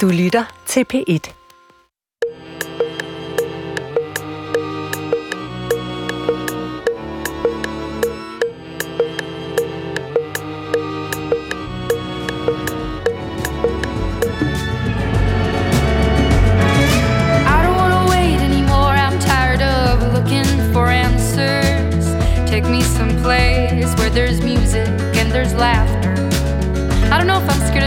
Du lytter til P1.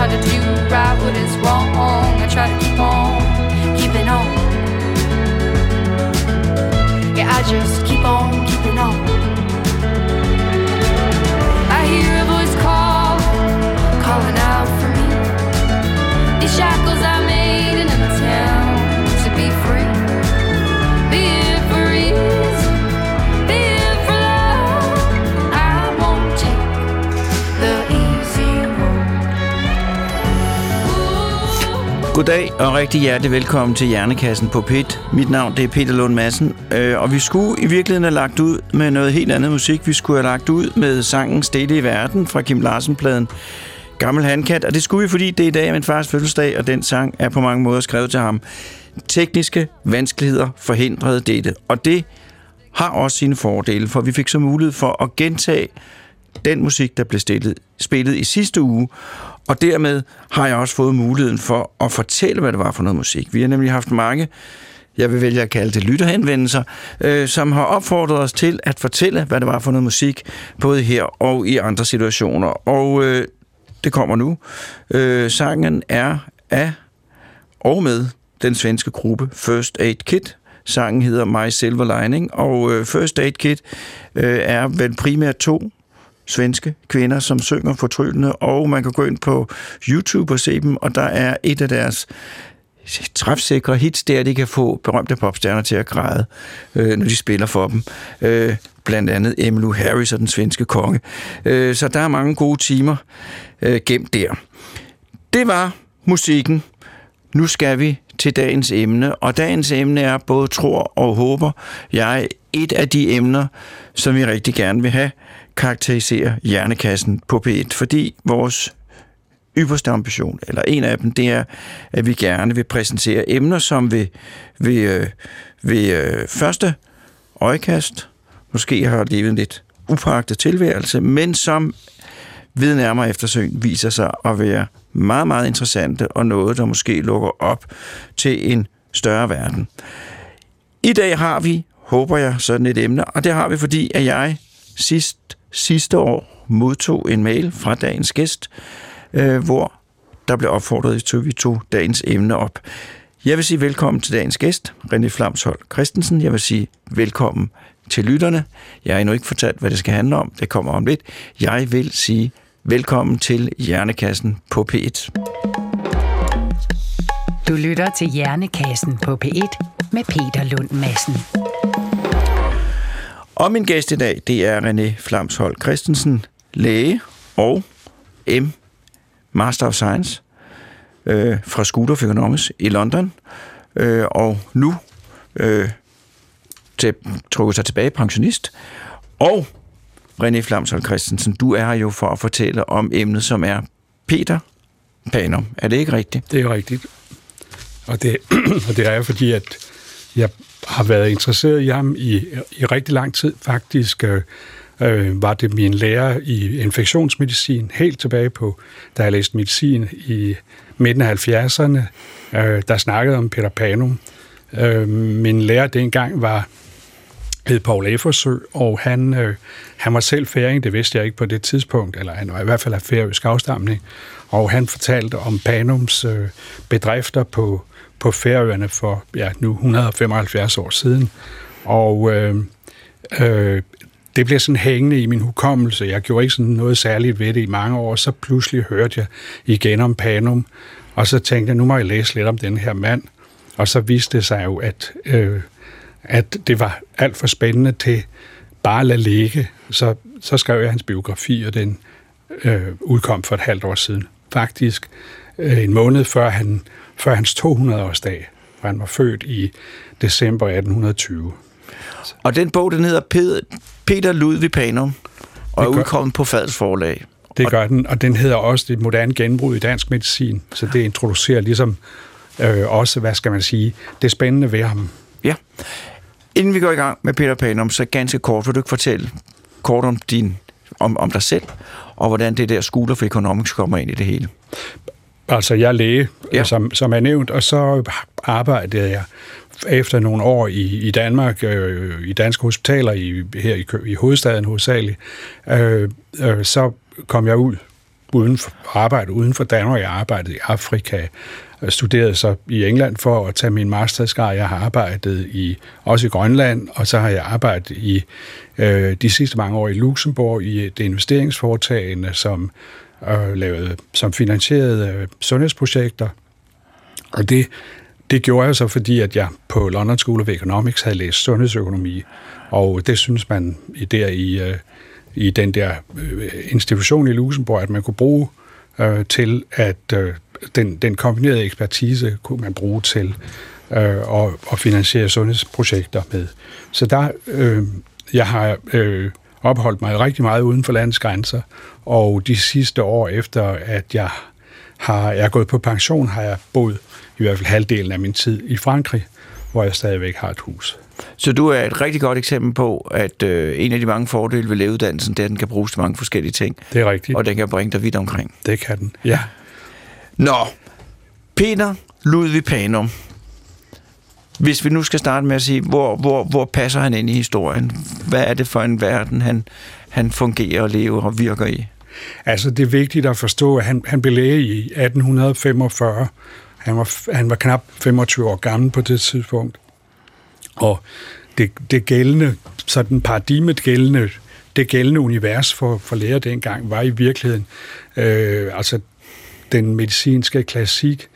Try to do right what is wrong. I try to keep on keeping on. Yeah, I just keep on keeping on. I hear a voice call, calling out for me. These shackles I Goddag og rigtig hjertelig velkommen til Hjernekassen på PIT. Mit navn det er Peter Lund Madsen, øh, og vi skulle i virkeligheden have lagt ud med noget helt andet musik. Vi skulle have lagt ud med sangen Stille i Verden fra Kim Larsen-pladen Gammel Handkat, og det skulle vi, fordi det er i dag min fars fødselsdag, og den sang er på mange måder skrevet til ham. Tekniske vanskeligheder forhindrede dette, og det har også sine fordele, for vi fik så mulighed for at gentage den musik, der blev stillet, spillet i sidste uge, og dermed har jeg også fået muligheden for at fortælle, hvad det var for noget musik. Vi har nemlig haft mange, jeg vil vælge at kalde det lytterhenvendelser, øh, som har opfordret os til at fortælle, hvad det var for noget musik, både her og i andre situationer. Og øh, det kommer nu. Øh, sangen er af og med den svenske gruppe First Aid Kit. Sangen hedder My Silver Lining, og øh, First Aid Kit øh, er vel primært to svenske kvinder, som synger fortryllende, og man kan gå ind på YouTube og se dem, og der er et af deres træfsikre hits der, de kan få berømte popstjerner til at græde, øh, når de spiller for dem. Øh, blandt andet Emmylou Harris og den svenske konge. Øh, så der er mange gode timer øh, gemt der. Det var musikken. Nu skal vi til dagens emne, og dagens emne er både tror og håber. Jeg er et af de emner, som vi rigtig gerne vil have karakterisere hjernekassen på P1, fordi vores ypperste ambition, eller en af dem, det er, at vi gerne vil præsentere emner, som ved, ved, øh, ved øh, første øjekast måske har levet en lidt upagtet tilværelse, men som ved nærmere eftersøgning viser sig at være meget, meget interessante og noget, der måske lukker op til en større verden. I dag har vi, håber jeg, sådan et emne, og det har vi, fordi at jeg sidst, sidste år modtog en mail fra dagens gæst, øh, hvor der blev opfordret til, at vi tog dagens emne op. Jeg vil sige velkommen til dagens gæst, René Flamshold Christensen. Jeg vil sige velkommen til lytterne. Jeg har endnu ikke fortalt, hvad det skal handle om. Det kommer om lidt. Jeg vil sige velkommen til Hjernekassen på P1. Du lytter til Hjernekassen på P1 med Peter Lund Madsen. Og min gæst i dag, det er René Flamshold Christensen, læge og M. Master of Science øh, fra School of Economics i London. Øh, og nu øh, til, trukket sig tilbage pensionist. Og René Flamshold Christensen, du er her jo for at fortælle om emnet, som er Peter Panum. Er det ikke rigtigt? Det er rigtigt. Og det, og det er jo fordi at jeg har været interesseret i ham i, i rigtig lang tid. Faktisk øh, øh, var det min lærer i infektionsmedicin, helt tilbage på, da jeg læste medicin i midten af 70'erne, øh, der snakkede om Peter Panum. Øh, min lærer dengang var hed Paul Effersø, og han, øh, han var selv færing, det vidste jeg ikke på det tidspunkt, eller han var i hvert fald af færøsk afstamning, og han fortalte om Panums øh, bedrifter på, på Færøerne for ja, nu 175 år siden. Og øh, øh, det blev sådan hængende i min hukommelse. Jeg gjorde ikke sådan noget særligt ved det i mange år, så pludselig hørte jeg igen om Panum, og så tænkte jeg, nu må jeg læse lidt om den her mand. Og så viste det sig jo, at, øh, at det var alt for spændende til bare at lade ligge. Så, så skrev jeg hans biografi, og den øh, udkom for et halvt år siden. Faktisk øh, en måned før, han, før hans 200-årsdag, hvor han var født i december 1820. Og den bog, den hedder Peter Ludvig Panum, og er udkommet på Fadels forlag. Det gør den, og den hedder også Det moderne genbrud i dansk medicin, så det introducerer ligesom øh, også, hvad skal man sige, det spændende ved ham. Ja. Inden vi går i gang med Peter Panum, så ganske kort, vil du ikke fortælle kort om, din, om, om dig selv, og hvordan det der School of Economics kommer ind i det hele? Altså, jeg er læge, ja. som, som er nævnt, og så arbejdede jeg efter nogle år i, i Danmark, øh, i danske hospitaler, i, her i, i hovedstaden hovedsageligt, øh, øh, så kom jeg ud uden for, arbejde uden for Danmark. Jeg arbejdede i Afrika, jeg studerede så i England for at tage min mastersgrad. Jeg har arbejdet i, også i Grønland, og så har jeg arbejdet i øh, de sidste mange år i Luxembourg i det investeringsforetagende, som øh, lavede, som finansierede øh, sundhedsprojekter. Og det, det gjorde jeg så, fordi at jeg på London School of Economics havde læst sundhedsøkonomi, og det synes man der i, øh, i den der øh, institution i Luxembourg, at man kunne bruge øh, til, at øh, den, den kombinerede ekspertise kunne man bruge til øh, at, at finansiere sundhedsprojekter med. Så der, øh, jeg har øh, opholdt mig rigtig meget uden for landets grænser, og de sidste år efter, at jeg har jeg er gået på pension, har jeg boet i hvert fald halvdelen af min tid i Frankrig, hvor jeg stadigvæk har et hus. Så du er et rigtig godt eksempel på, at øh, en af de mange fordele ved lægeuddannelsen, det er, at den kan bruges til mange forskellige ting. Det er rigtigt. Og den kan bringe dig vidt omkring. Det kan den, ja. Nå, Peter Ludvig Panum. Hvis vi nu skal starte med at sige, hvor, hvor, hvor passer han ind i historien? Hvad er det for en verden, han, han fungerer og lever og virker i? Altså, det er vigtigt at forstå, at han, han blev læge i 1845. Han var, han var knap 25 år gammel på det tidspunkt. Og det, det gældende, sådan paradigmet gældende, det gældende univers for, for læger dengang var i virkeligheden, øh, altså den medicinske klassik,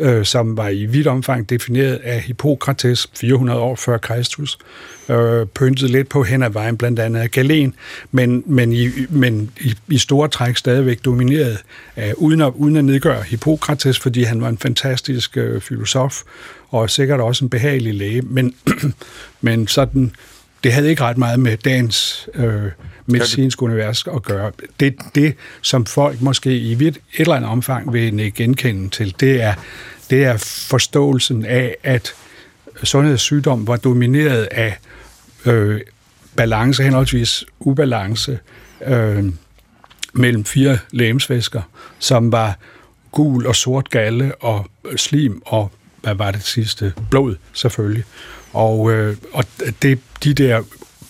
øh, som var i vidt omfang defineret af Hippokrates 400 år før Kristus, øh, pyntet lidt på hen ad vejen, blandt andet af Galen, men, men, i, men i, i store træk stadigvæk domineret af, uden, at, uden at nedgøre Hippokrates, fordi han var en fantastisk øh, filosof, og sikkert også en behagelig læge, men, men sådan, det havde ikke ret meget med dagens øh, medicinske univers at gøre. Det, det, som folk måske i et eller andet omfang vil genkende til, det er, det er forståelsen af, at sundhedssygdom var domineret af øh, balance, henholdsvis ubalance, øh, mellem fire lægemsvæsker, som var gul og sort galle og øh, slim og hvad var det sidste? Blod, selvfølgelig. Og, øh, og det, de der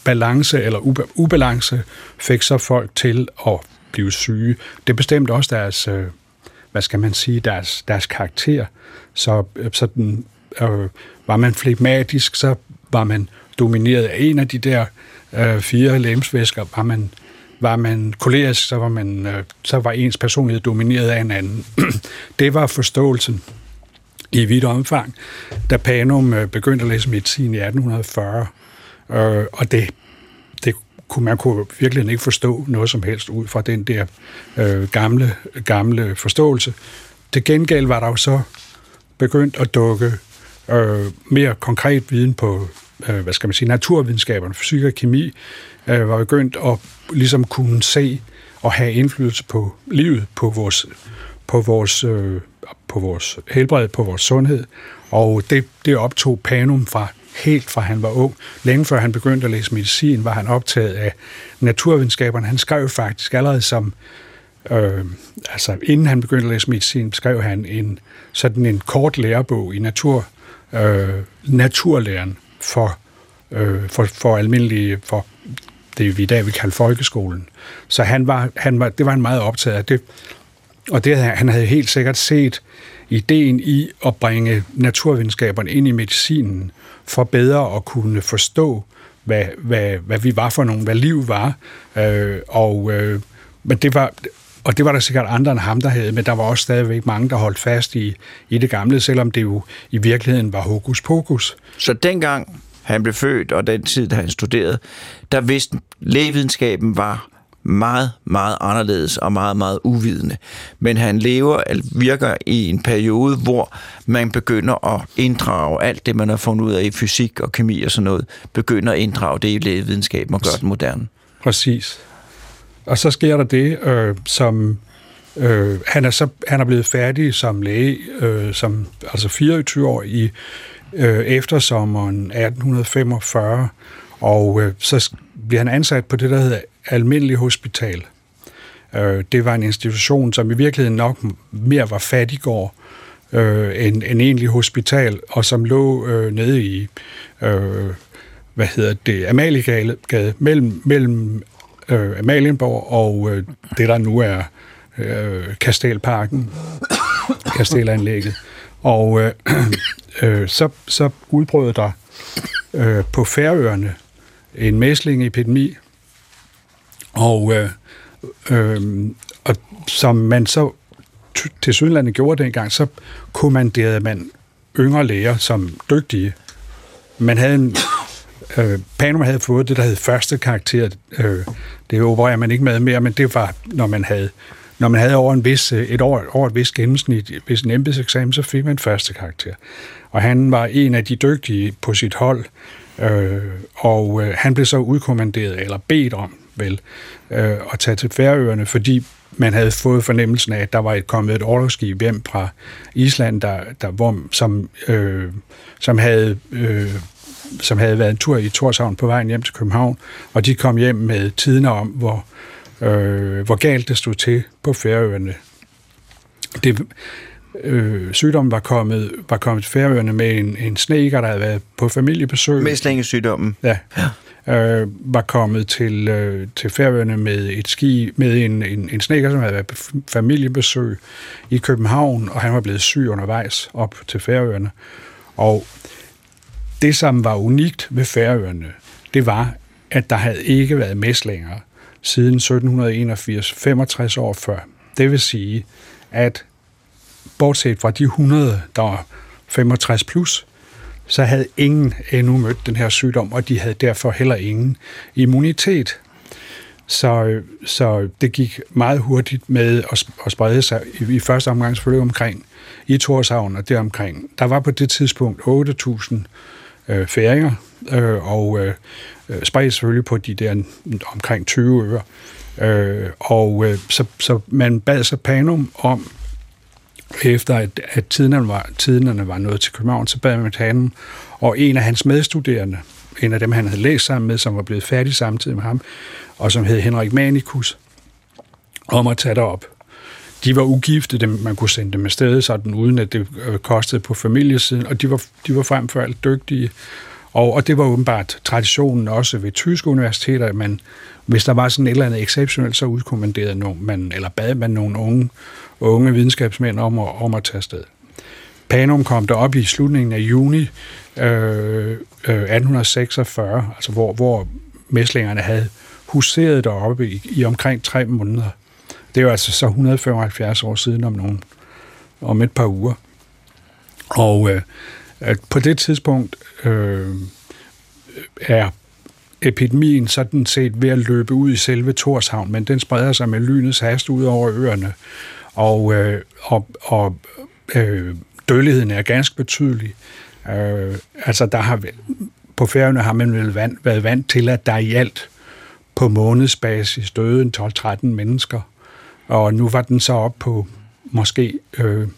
balance eller ubalance fik så folk til at blive syge. Det bestemte også deres, øh, hvad skal man sige, deres, deres karakter. Så øh, sådan, øh, var man flegmatisk, så var man domineret af en af de der øh, fire lemsvæsker. Var man, var man kolerisk, så var, man, øh, så var ens personlighed domineret af en anden. det var forståelsen i vidt omfang, da Panum øh, begyndte at læse medicin i 1840. Øh, og det, det kunne man kunne virkelig ikke forstå noget som helst ud fra den der øh, gamle, gamle forståelse. Til gengæld var der jo så begyndt at dukke øh, mere konkret viden på, øh, hvad skal man sige, naturvidenskaberne, fysik og kemi, øh, var begyndt at ligesom kunne se og have indflydelse på livet, på vores, på vores øh, på vores helbred, på vores sundhed, og det, det optog Panum fra helt fra han var ung. Længe før han begyndte at læse medicin, var han optaget af naturvidenskaberne. Han skrev faktisk allerede som, øh, altså inden han begyndte at læse medicin, skrev han en sådan en kort lærebog i natur, øh, naturlæren for, øh, for, for almindelige, for det vi i dag vil kalde folkeskolen. Så han var, han var, det var han meget optaget af. Det, og det, han havde helt sikkert set ideen i at bringe naturvidenskaberne ind i medicinen for bedre at kunne forstå, hvad, hvad, hvad vi var for nogen, hvad liv var. Øh, og, øh, men det var, og det var der sikkert andre end ham, der havde, men der var også stadigvæk mange, der holdt fast i, i det gamle, selvom det jo i virkeligheden var hokus pokus. Så dengang han blev født, og den tid, da han studerede, der vidste lægevidenskaben var meget, meget anderledes og meget, meget uvidende. Men han lever, virker i en periode, hvor man begynder at inddrage alt det, man har fundet ud af i fysik og kemi og sådan noget, begynder at inddrage det i lægevidenskaben og gøre den moderne. Præcis. Og så sker der det, øh, som øh, han, er så, han er blevet færdig som læge, øh, som altså 24 år i øh, eftersommeren 1845, og øh, så bliver han ansat på det, der hedder Almindelig Hospital. Øh, det var en institution, som i virkeligheden nok mere var fattigård øh, end en egentlig hospital, og som lå øh, nede i, øh, hvad hedder det, Amaliegade, mellem, mellem øh, Amalienborg og øh, det, der nu er øh, Kastelparken, Kastelanlægget. Og øh, øh, så, så udbrød der øh, på Færøerne en mæslingepidemi, og, øh, øh, og som man så til Sydlandet gjorde dengang, så kommanderede man yngre læger som dygtige. Man havde en, øh, Panum havde fået det, der hed første karakter. Øh, det opererer man ikke med mere, men det var, når man havde når man havde over en vis, øh, et år, over et vis gennemsnit, hvis en embedseksamen, så fik man første karakter. Og han var en af de dygtige på sit hold, øh, og øh, han blev så udkommanderet, eller bedt om, vel, øh, at tage til Færøerne, fordi man havde fået fornemmelsen af, at der var et kommet et orlogsskib hjem fra Island, der, der, hvor, som, øh, som, havde, øh, som havde været en tur i Torshavn på vejen hjem til København, og de kom hjem med tiden om, hvor, øh, hvor galt det stod til på Færøerne. Det, øh, sygdommen var kommet, var kommet til Færøerne med en, en sneker, der havde været på familiebesøg. Mæslingesygdommen. Ja. ja øh, var kommet til, øh, til Færøerne med et ski, med en, en, en snækker, som havde været på familiebesøg i København, og han var blevet syg undervejs op til Færøerne. Og det, som var unikt ved Færøerne, det var, at der havde ikke været mæslinger siden 1781, 65 år før. Det vil sige, at bortset fra de 100, der var 65 plus, så havde ingen endnu mødt den her sygdom, og de havde derfor heller ingen immunitet. Så, så det gik meget hurtigt med at, at sprede sig i, i første omgang selvfølgelig omkring i Torshavn og deromkring. Der var på det tidspunkt 8.000 øh, færinger, øh, og øh, spredte spredt selvfølgelig på de der omkring 20 øer. Øh, og øh, så, så man bad så Panum om efter at, at tiderne, var, tiderne var nået til København, så bad man ham, og en af hans medstuderende, en af dem, han havde læst sammen med, som var blevet færdig samtidig med ham, og som hed Henrik Manikus, om at tage op. De var ugifte, dem, man kunne sende dem afsted, sådan uden at det øh, kostede på familiesiden, og de var, de var frem for alt dygtige. Og, og det var åbenbart traditionen også ved tyske universiteter, at man, hvis der var sådan et eller andet exceptionelt, så udkommanderede nogen, man, eller bad man nogle unge unge videnskabsmænd om at, om at tage afsted. Panum kom der op i slutningen af juni øh, øh, 1846, altså hvor, hvor mæslingerne havde huseret deroppe i, i omkring tre måneder. Det er jo altså så 175 år siden om, nogle, om et par uger. Og øh, på det tidspunkt øh, er epidemien sådan set ved at løbe ud i selve Torshavn, men den spreder sig med lynets hast ud over øerne og, øh, og, og øh, dødeligheden er ganske betydelig. Øh, altså, der har, på færgerne har man vel vant, været vant til, at der i alt på månedsbasis døde 12-13 mennesker, og nu var den så op på måske øh,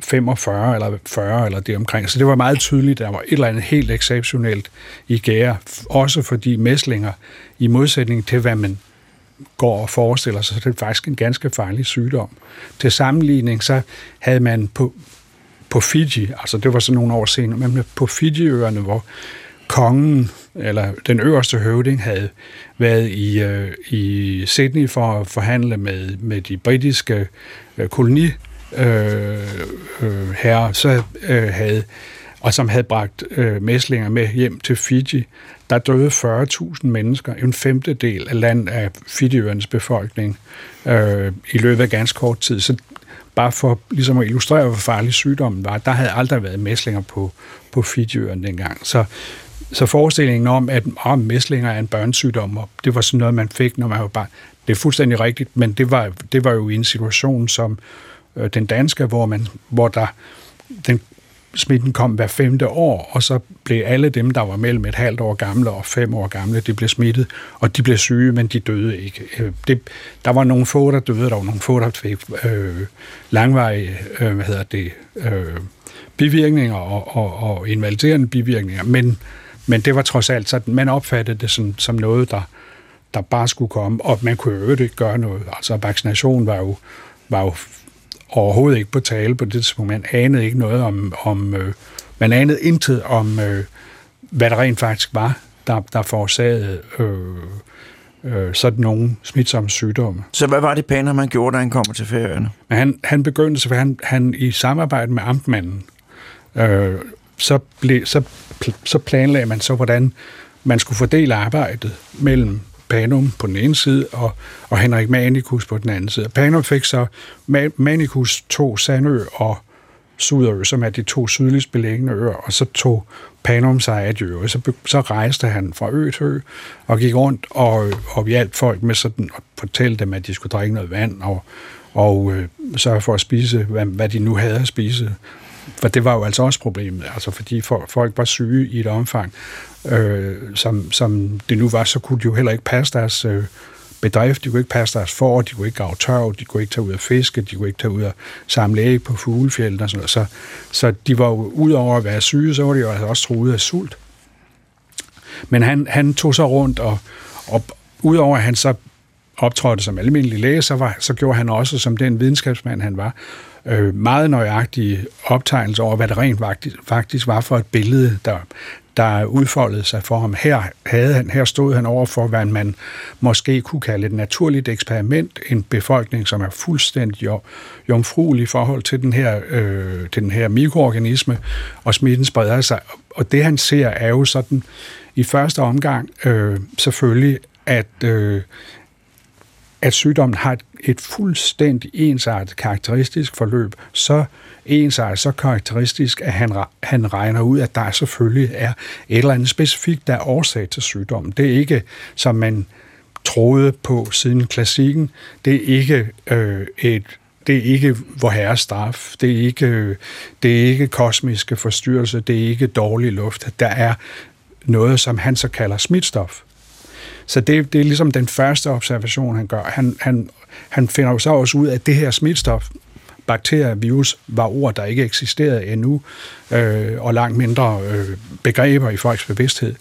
45 eller 40 eller det omkring. Så det var meget tydeligt, at der var et eller andet helt exceptionelt i gære, også fordi mæslinger, i modsætning til hvad man går og forestiller sig, så det er faktisk en ganske farlig sygdom. Til sammenligning, så havde man på, på Fiji, altså det var så nogle år senere, men på Fiji-øerne, hvor kongen, eller den øverste høvding, havde været i, øh, i Sydney for at forhandle med, med de britiske øh, koloni øh, øh, herrer, så øh, havde og som havde bragt øh, mæslinger med hjem til Fiji. Der døde 40.000 mennesker, en femtedel af land af Fijiøernes befolkning, øh, i løbet af ganske kort tid. Så bare for ligesom at illustrere, hvor farlig sygdommen var, der havde aldrig været mæslinger på, på Fijiøerne dengang. Så, så forestillingen om, at om mæslinger er en børnesygdom, og det var sådan noget, man fik, når man var bare... Det er fuldstændig rigtigt, men det var, det var jo i en situation som øh, den danske, hvor, man, hvor der den smitten kom hver femte år, og så blev alle dem, der var mellem et halvt år gamle og fem år gamle, de blev smittet, og de blev syge, men de døde ikke. Øh, det, der var nogle få, der døde, der var nogle få, der fik øh, langvarige øh, hvad hedder det, øh, bivirkninger og, og, og invaliderende bivirkninger, men, men det var trods alt sådan, man opfattede det som, som noget, der, der bare skulle komme, og man kunne jo ikke gøre noget. Altså vaccination var jo, var jo overhovedet ikke på tale på det tidspunkt. Man anede ikke noget om, om øh, man anede intet om, øh, hvad der rent faktisk var, der, der forårsagede øh, øh, sådan nogle smitsomme sygdomme. Så hvad var det Paner, man gjorde, da han kom til ferierne? Han, han begyndte, så han, han i samarbejde med amtmanden, øh, så, ble, så, så planlagde man så, hvordan man skulle fordele arbejdet mellem Panum på den ene side, og, og Henrik Manicus på den anden side. Panum fik så, Manicus to Sandø og Suderø, som er de to sydligst beliggende øer, og så tog Panum sig af de øer. Så, så rejste han fra ø til ø og gik rundt og, og hjalp folk med sådan at fortælle dem, at de skulle drikke noget vand og, og øh, sørge for at spise, hvad, hvad de nu havde at spise. For det var jo altså også problemet, altså fordi folk var syge i et omfang, øh, som, som det nu var, så kunne de jo heller ikke passe deres øh, bedrift, de kunne ikke passe deres for, de kunne ikke grave tørv, de kunne ikke tage ud og fiske, de kunne ikke tage ud og samle æg på fuglefjelden og sådan noget. Så, så de var jo, ud over at være syge, så var de jo altså også truet af sult. Men han, han tog så rundt, og, og udover at han så optrådte som almindelig læge, så, var, så gjorde han også, som den videnskabsmand han var, øh, meget nøjagtige optegnelser over, hvad det rent faktisk, faktisk var for et billede, der, der udfoldede sig for ham. Her, havde han, her stod han over for, hvad man måske kunne kalde et naturligt eksperiment, en befolkning, som er fuldstændig jomfruelig i forhold til den her, øh, til den her mikroorganisme, og smitten spreder sig. Og det han ser er jo sådan, i første omgang øh, selvfølgelig, at, øh, at sygdommen har et, et fuldstændig ensartet karakteristisk forløb, så ensartet, så karakteristisk, at han, han regner ud, at der selvfølgelig er et eller andet specifikt, der er årsag til sygdommen. Det er ikke, som man troede på siden klassikken, det er ikke øh, et det er ikke vor herre straf, det er ikke, øh, det er ikke kosmiske forstyrrelser, det er ikke dårlig luft. Der er noget, som han så kalder smitstof. Så det, det er ligesom den første observation, han gør. Han, han, han finder jo så også ud af, at det her smitstof, bakterier, virus, var ord, der ikke eksisterede endnu, øh, og langt mindre øh, begreber i folks bevidsthed.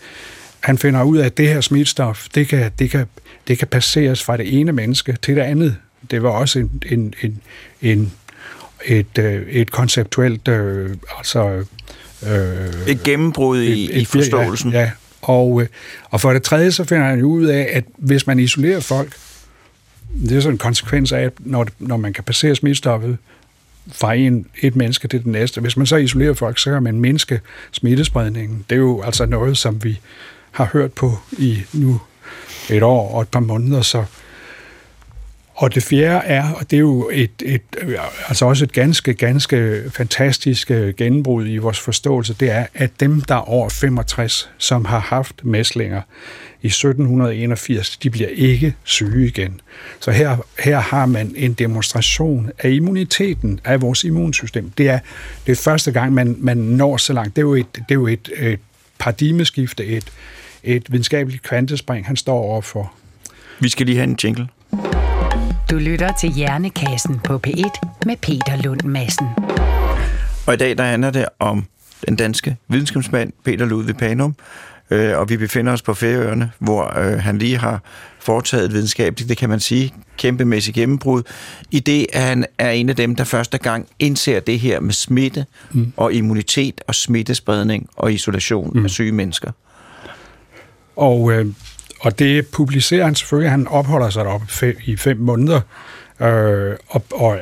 Han finder ud af, at det her smitstof, det kan, det kan, det kan passeres fra det ene menneske til det andet. Det var også en, en, en, en et, øh, et konceptuelt, øh, altså... Øh, et gennembrud i, et, et, i forståelsen. Ja, ja. Og, øh, og for det tredje, så finder han jo ud af, at hvis man isolerer folk, det er sådan en konsekvens af, når, når man kan passere smittestoffet fra en, et menneske til det næste. Hvis man så isolerer folk, så kan man mindske smittespredningen. Det er jo altså noget, som vi har hørt på i nu et år og et par måneder, så og det fjerde er, og det er jo et, et, altså også et ganske, ganske fantastisk øh, gennembrud i vores forståelse, det er, at dem, der er over 65, som har haft mæslinger i 1781, de bliver ikke syge igen. Så her, her har man en demonstration af immuniteten, af vores immunsystem. Det er, det er første gang, man, man når så langt. Det er jo et, det er jo et, et paradigmeskifte, et, et videnskabeligt kvantespring, han står overfor. Vi skal lige have en jingle. Du lytter til Hjernekassen på P1 med Peter Lund Madsen. Og i dag der handler det om den danske videnskabsmand Peter Ludvig Panum, øh, og vi befinder os på Færøerne, hvor øh, han lige har foretaget et videnskabeligt, det kan man sige, kæmpemæssigt gennembrud, i det, at han er en af dem, der første gang indser det her med smitte mm. og immunitet og smittespredning og isolation mm. af syge mennesker. Og øh, og det publicerer han selvfølgelig. Han opholder sig deroppe fem, i fem måneder. Øh, og, og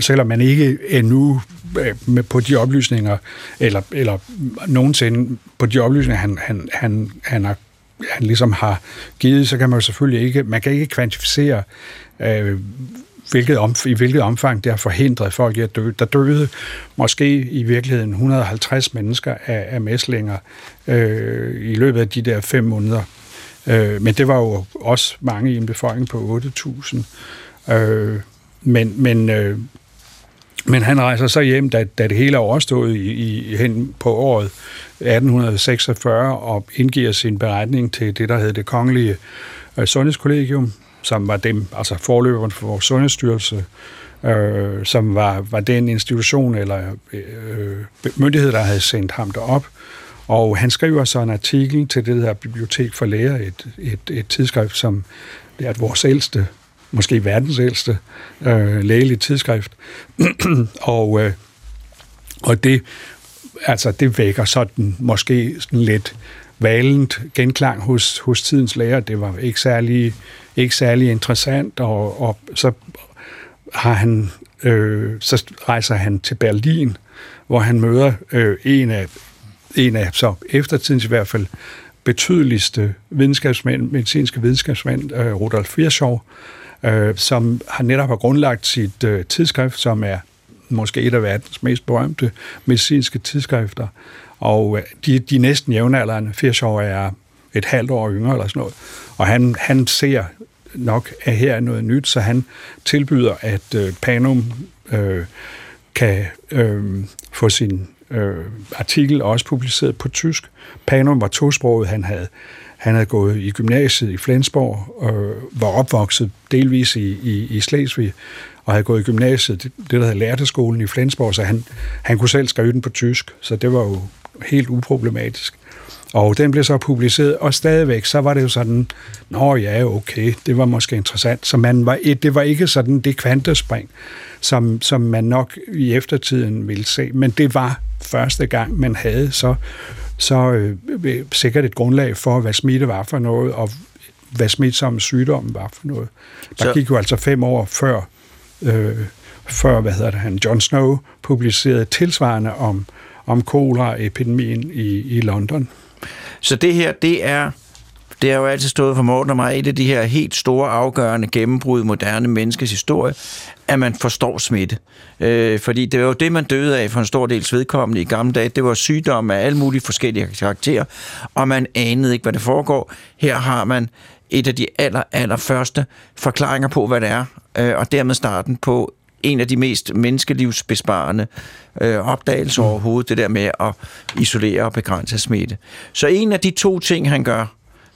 selvom man ikke endnu øh, med, på de oplysninger, eller, eller nogensinde på de oplysninger, han, han, han, han har han ligesom har givet, så kan man jo selvfølgelig ikke, man kan ikke kvantificere, øh, hvilket om, i hvilket omfang det har forhindret folk i at dø. Der døde måske i virkeligheden 150 mennesker af, af mæslinger øh, i løbet af de der fem måneder. Øh, men det var jo også mange i en befolkning på 8.000. Øh, men, men, øh, men han rejser så hjem, da, da det hele er overstået i, i, hen på året 1846 og indgiver sin beretning til det, der hed det kongelige øh, sundhedskollegium, som var dem, altså forløberen for vores sundhedsstyrelse, øh, som var, var den institution eller øh, myndighed, der havde sendt ham derop. Og han skriver så en artikel til det her Bibliotek for Læger, et, et, et tidsskrift, som er vores ældste, måske verdens ældste øh, lægelige tidsskrift. og, øh, og det, altså, det vækker sådan måske sådan lidt valent genklang hos, hos tidens læger. Det var ikke særlig, ikke særlig interessant, og, og så har han, øh, så rejser han til Berlin, hvor han møder øh, en af en af så eftertidens i hvert fald betydeligste videnskabsmænd, medicinske videnskabsmænd, øh, Rudolf Virchow, øh, som har netop har grundlagt sit øh, tidsskrift, som er måske et af verdens mest berømte medicinske tidsskrifter. Og øh, de, de næsten jævnaldrende, Virchow er et halvt år yngre eller sådan noget, og han, han ser nok, at her er noget nyt, så han tilbyder, at øh, Panum øh, kan øh, få sin øh, artikel også publiceret på tysk. Panum var tosproget, han havde, han havde gået i gymnasiet i Flensborg, øh, var opvokset delvis i, i, i Slesvig, og havde gået i gymnasiet, det, det der hedder lærteskolen i Flensborg, så han, han kunne selv skrive den på tysk, så det var jo helt uproblematisk. Og den blev så publiceret, og stadigvæk, så var det jo sådan, nå ja, okay, det var måske interessant. Så man var, det var ikke sådan det kvantespring, som, som man nok i eftertiden ville se, men det var første gang, man havde så, så øh, sikkert et grundlag for, hvad smitte var for noget, og hvad smitsomme sygdommen var for noget. Der så... gik jo altså fem år før, øh, før hvad hedder det, han, John Snow publicerede tilsvarende om, om kolera-epidemien i, i London. Så det her, det er det har jo altid stået for Morten og mig, et af de her helt store afgørende gennembrud i moderne menneskes historie, at man forstår smitte. Øh, fordi det var jo det, man døde af for en stor del vedkommende i gamle dage. Det var sygdomme af alle mulige forskellige karakterer, og man anede ikke, hvad det foregår. Her har man et af de aller, aller første forklaringer på, hvad det er, øh, og dermed starten på en af de mest menneskelivsbesparende øh, opdagelser overhovedet, det der med at isolere og begrænse smitte. Så en af de to ting, han gør,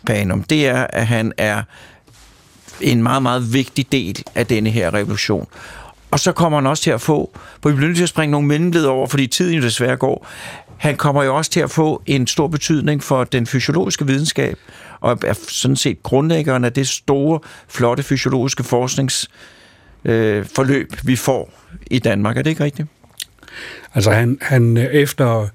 Panum, det er, at han er en meget, meget vigtig del af denne her revolution. Og så kommer han også til at få, for vi bliver nødt til at springe nogle mellemled over, fordi tiden jo desværre går, han kommer jo også til at få en stor betydning for den fysiologiske videnskab, og er sådan set grundlæggeren af det store, flotte fysiologiske forskningsforløb, øh, vi får i Danmark. Er det ikke rigtigt? Altså han, han øh, efter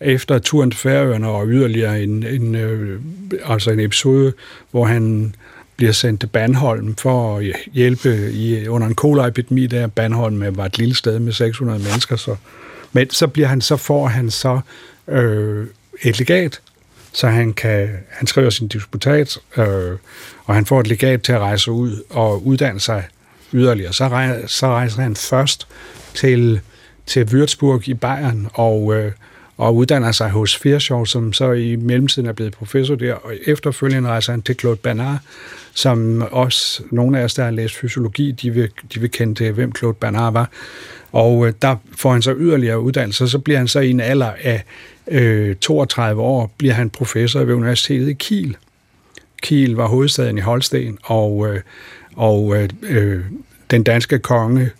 efter turen til Færøerne og yderligere en, en, øh, altså en episode, hvor han bliver sendt til Bandholm for at hjælpe i, under en koleraepidemi, der Bandholm var et lille sted med 600 mennesker, så, men så bliver han, så får han så øh, et legat, så han kan, han skriver sin disputat, øh, og han får et legat til at rejse ud og uddanne sig yderligere. Så rej, så rejser han først til, til Würzburg i Bayern, og øh, og uddanner sig hos Firschow, som så i mellemtiden er blevet professor der, og efterfølgende rejser han til Claude Bernard, som også nogle af os, der har læst fysiologi, de vil, de vil kende til, hvem Claude Bernard var. Og øh, der får han så yderligere uddannelse, så bliver han så i en alder af øh, 32 år, bliver han professor ved Universitetet i Kiel. Kiel var hovedstaden i Holsten, og, øh, og øh, øh den danske konge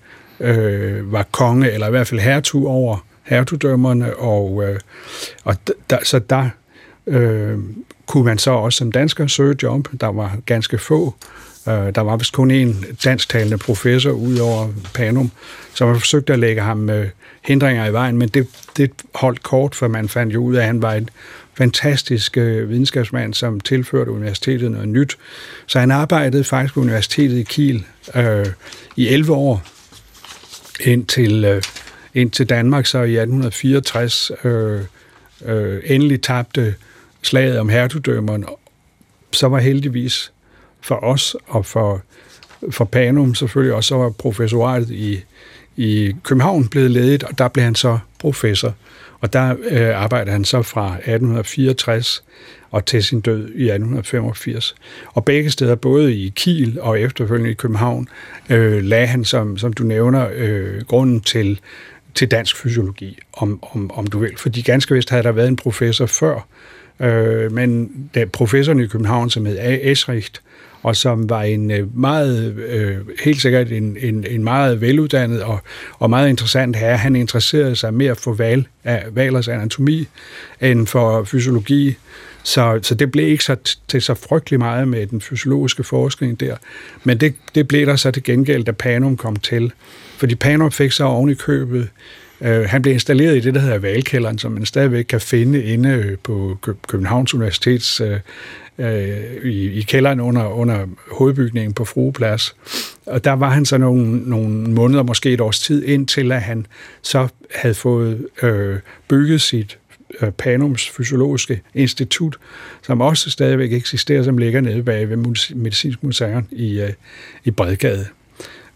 øh, var konge, eller i hvert fald hertug over hertugdømmerne, og, øh, og der, så der øh, kunne man så også som dansker søge job. Der var ganske få. Øh, der var vist kun en dansktalende professor ud over Panum, som har forsøgt at lægge ham øh, hindringer i vejen, men det, det holdt kort, for man fandt jo ud af, at han var en fantastisk øh, videnskabsmand, som tilførte universitetet noget nyt. Så han arbejdede faktisk på universitetet i Kiel øh, i 11 år, indtil, øh, indtil Danmark så i 1864 øh, øh, endelig tabte slaget om hertugdømmerne, så var heldigvis for os og for, for Panum selvfølgelig også, så var professoratet i, i København blevet ledet, og der blev han så professor. Og der øh, arbejdede han så fra 1864 og til sin død i 1885. Og begge steder, både i Kiel og efterfølgende i København, øh, lagde han, som, som du nævner, øh, grunden til, til dansk fysiologi, om, om, om du vil. Fordi ganske vist havde der været en professor før, øh, men da professoren i København, som hed A. Esricht, og som var en øh, meget, øh, helt sikkert en, en, en meget veluddannet og, og meget interessant herre. Han interesserede sig mere for val, valers anatomi end for fysiologi. Så, så det blev ikke så, til så frygtelig meget med den fysiologiske forskning der. Men det, det blev der så til gengæld, da Panum kom til. Fordi Panop fik så oven i købet Øh, han blev installeret i det, der hedder Valkælderen, som man stadigvæk kan finde inde øh, på Københavns Universitets øh, øh, i, i kælderen under, under hovedbygningen på Frueplads. Og der var han så nogle, nogle måneder, måske et års tid, indtil at han så havde fået øh, bygget sit Øh, Panums Fysiologiske Institut, som også stadigvæk eksisterer, som ligger nede bag ved Medicinsk Museum i, øh, i Bredgade.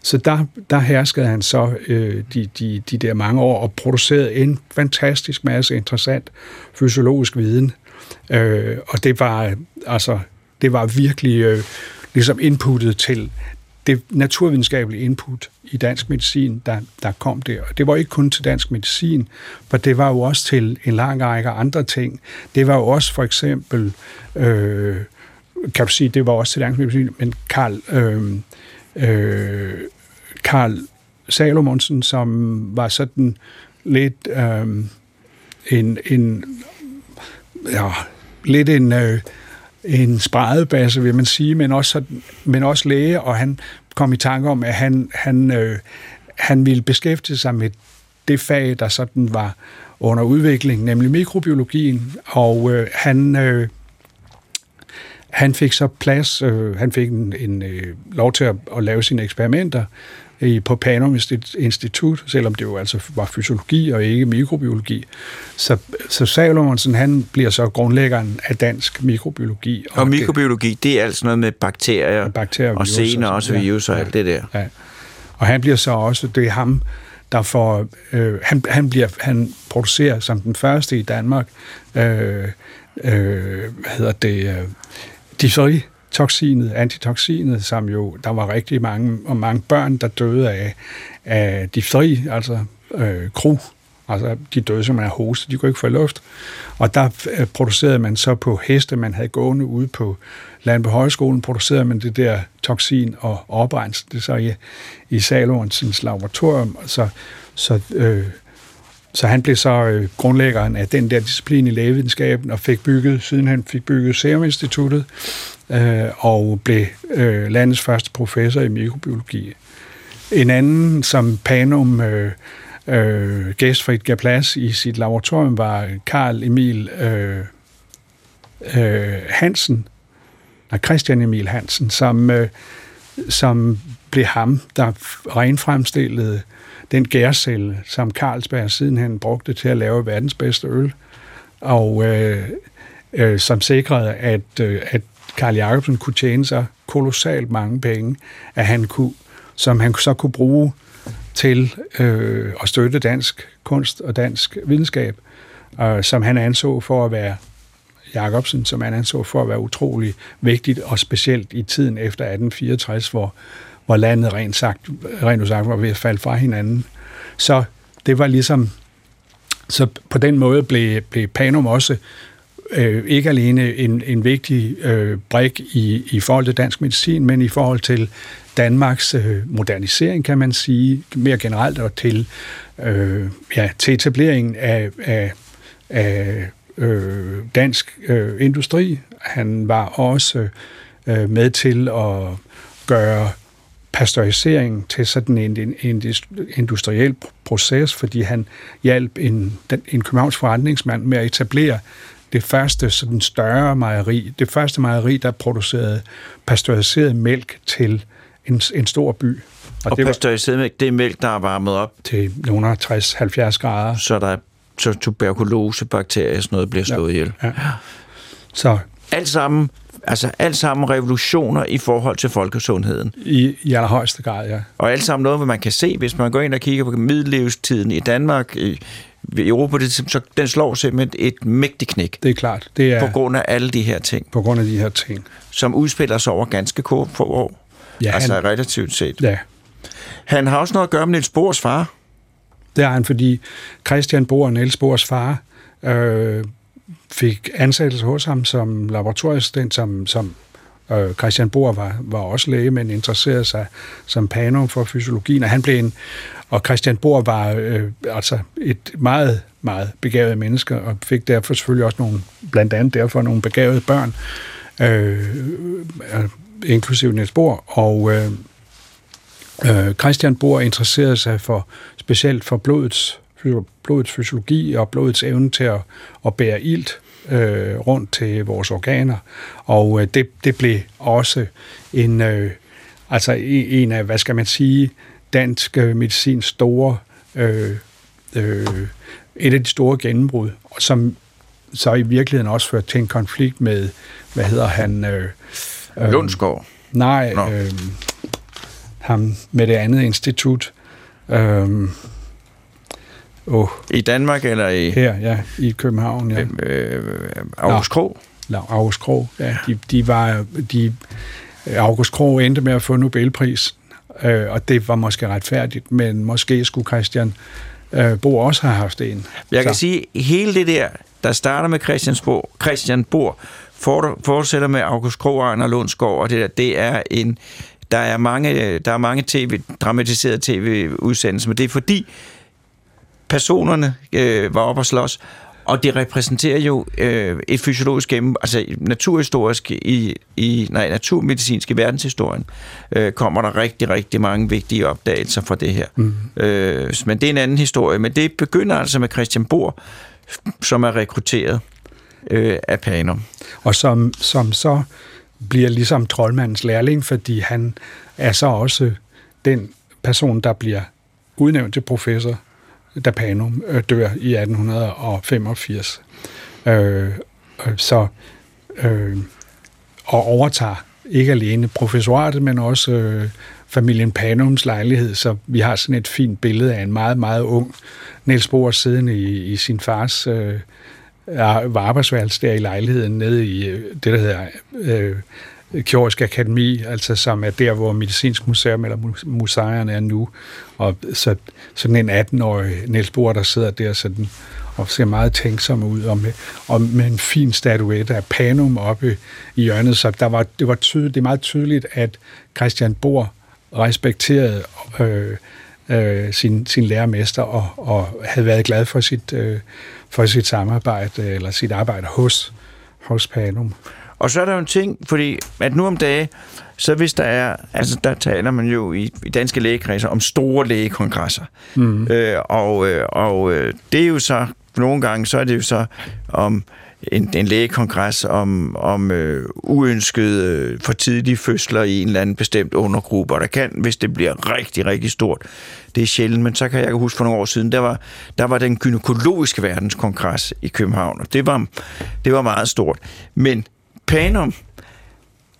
Så der, der herskede han så øh, de, de, de der mange år og producerede en fantastisk masse interessant fysiologisk viden. Øh, og det var altså det var virkelig øh, ligesom inputtet til det naturvidenskabelige input i dansk medicin, der, der kom der. Og det var ikke kun til dansk medicin, for det var jo også til en lang række andre ting. Det var jo også for eksempel, øh, kan du sige, det var også til dansk medicin, men Karl, øh, øh, Karl Salomonsen, som var sådan lidt øh, en, en ja, lidt en, øh, en spredebasse, vil man sige, men også, men også læge, og han kom i tanke om, at han, han, øh, han ville beskæftige sig med det fag, der sådan var under udvikling, nemlig mikrobiologien, og øh, han, øh, han fik så plads, øh, han fik en, en øh, lov til at, at lave sine eksperimenter, i, på Panum Institut, selvom det jo altså var fysiologi og ikke mikrobiologi. Så, så Salomonsen, han bliver så grundlæggeren af dansk mikrobiologi. Og, og mikrobiologi, det, det er altså noget med bakterier, med bakterier og sener og, virus og ja, alt det der. Ja. Og han bliver så også, det er ham, der får, øh, han, han, bliver, han producerer som den første i Danmark, øh, øh, hvad hedder det, de så i toksinet, antitoksinet, som jo, der var rigtig mange, og mange børn, der døde af, af difteri, altså øh, kru, altså de døde simpelthen af hoste, de kunne ikke få luft. Og der øh, producerede man så på heste, man havde gående ude på Landbe Højskolen, producerede man det der toksin og oprensede det så i, i Salorensens laboratorium, så, så øh, så han blev så øh, grundlæggeren af den der disciplin i lægevidenskaben og fik bygget, siden han fik bygget Serum Instituttet, øh, og blev øh, landets første professor i mikrobiologi. En anden, som Panum øh, øh, gæstfrit gav plads i sit laboratorium, var Karl Emil øh, øh, Hansen, nej, Christian Emil Hansen, som, øh, som blev ham, der renfremstillede den gærcelle, som Carlsberg sidenhen brugte til at lave verdens bedste øl, og øh, øh, som sikrede, at, øh, at Karl Jacobsen kunne tjene sig kolossalt mange penge, at han kunne, som han så kunne bruge til øh, at støtte dansk kunst og dansk videnskab, øh, som han anså for at være Jacobsen, som han anså for at være utrolig vigtigt, og specielt i tiden efter 1864, hvor, hvor landet rent, sagt, rent sagt var ved at falde fra hinanden. Så det var ligesom, så på den måde blev, blev Panum også øh, ikke alene en, en vigtig øh, brik i, i forhold til dansk medicin, men i forhold til Danmarks øh, modernisering, kan man sige, mere generelt, og til, øh, ja, til etableringen af, af, af øh, dansk øh, industri. Han var også øh, med til at gøre pasteurisering til sådan en, en, en industriel proces, fordi han hjalp en, en københavns forretningsmand med at etablere det første sådan større mejeri, det første mejeri, der producerede pasteuriseret mælk til en, en stor by. Og, og det var pasteuriseret mælk, det er mælk, der er varmet op, til nogle 60-70 grader. så der er så tuberkulosebakterier og sådan noget bliver slået ihjel. Ja. Så Alt sammen, altså alt sammen revolutioner i forhold til folkesundheden. i, i allerhøjeste grad, ja. Og alt sammen noget, man kan se, hvis man går ind og kigger på middellevetiden i Danmark, i, i Europa, det, så den slår simpelthen et mægtigt knæk. Det er klart. Det er På grund af alle de her ting, på grund af de her ting. som udspiller sig over ganske kort få år. Ja, altså han, relativt set. ja, Han har også noget at gøre med Niels Bohrs far. det er han, fordi Christian Bohr, Niels Bohrs far, øh, fik ansættelse hos ham som laboratorieassistent, som, som øh, Christian Bohr var, var også læge, men interesserede sig som panum for fysiologien, og han blev en, og Christian Bohr var øh, altså et meget, meget begavet menneske, og fik derfor selvfølgelig også nogle, blandt andet derfor nogle begavede børn, øh, øh, inklusive Niels Bohr, og øh, øh, Christian Bohr interesserede sig for specielt for blodets, blodets fysiologi og blodets evne til at, at bære ilt øh, rundt til vores organer. Og øh, det, det blev også en, øh, altså en en af, hvad skal man sige, dansk øh, medicins store, øh, øh, et af de store gennembrud, som så i virkeligheden også førte til en konflikt med, hvad hedder han? Øh, øh, Lundsgaard. Nej, Nå. øh, ham med det andet institut. Øh, oh, I Danmark eller i her, ja, i København, ja. øh, Aarhus Krog? August Krog, ja. De, de var, de, August Krog endte med at få Nobelpris, øh, og det var måske retfærdigt, men måske skulle Christian øh, Bo også have haft en. Jeg kan Så- sige, hele det der, der starter med Christiansborg, Christian for- fortsætter med August Krog, Ejner Lundsgaard, og det der, det er en, der er mange, der er mange TV, dramatiserede tv-udsendelser, men det er fordi personerne øh, var oppe og slås, og det repræsenterer jo øh, et fysiologisk gennem, altså naturhistorisk i, i nej, naturmedicinsk i verdenshistorien, øh, kommer der rigtig, rigtig mange vigtige opdagelser fra det her. Mm. Øh, men det er en anden historie, men det begynder altså med Christian Bohr, som er rekrutteret øh, af Panum. og som, som så bliver ligesom troldmandens lærling, fordi han er så også den person, der bliver udnævnt til professor, da Panum øh, dør i 1885. Øh, øh, så øh, og overtager ikke alene professoratet, men også øh, familien Panums lejlighed, så vi har sådan et fint billede af en meget, meget ung Niels Bohr siddende i, i sin fars øh, arbejdsværelse der i lejligheden nede i øh, det, der hedder øh, Kirurgisk Akademi, altså som er der, hvor Medicinsk Museum eller museerne er nu. Og så, sådan en 18-årig Niels Bohr, der sidder der sådan, og ser meget tænksom ud, og med, og med en fin statuette af Panum oppe i hjørnet. Så der var, det, var tydeligt, det er meget tydeligt, at Christian Bohr respekterede øh, øh, sin, sin lærermester og, og havde været glad for sit, øh, for sit samarbejde eller sit arbejde hos, hos Panum. Og så er der jo en ting, fordi at nu om dage, så hvis der er, altså der taler man jo i, i danske lægekredser om store lægekongresser. Mm. Øh, og øh, og øh, det er jo så, nogle gange, så er det jo så om en, en lægekongres om, om øh, uønskede øh, for tidlige fødsler i en eller anden bestemt undergruppe, og der kan, hvis det bliver rigtig, rigtig stort, det er sjældent, men så kan jeg huske for nogle år siden, der var, der var den gynækologiske verdenskongres i København, og det var, det var meget stort. Men Panum,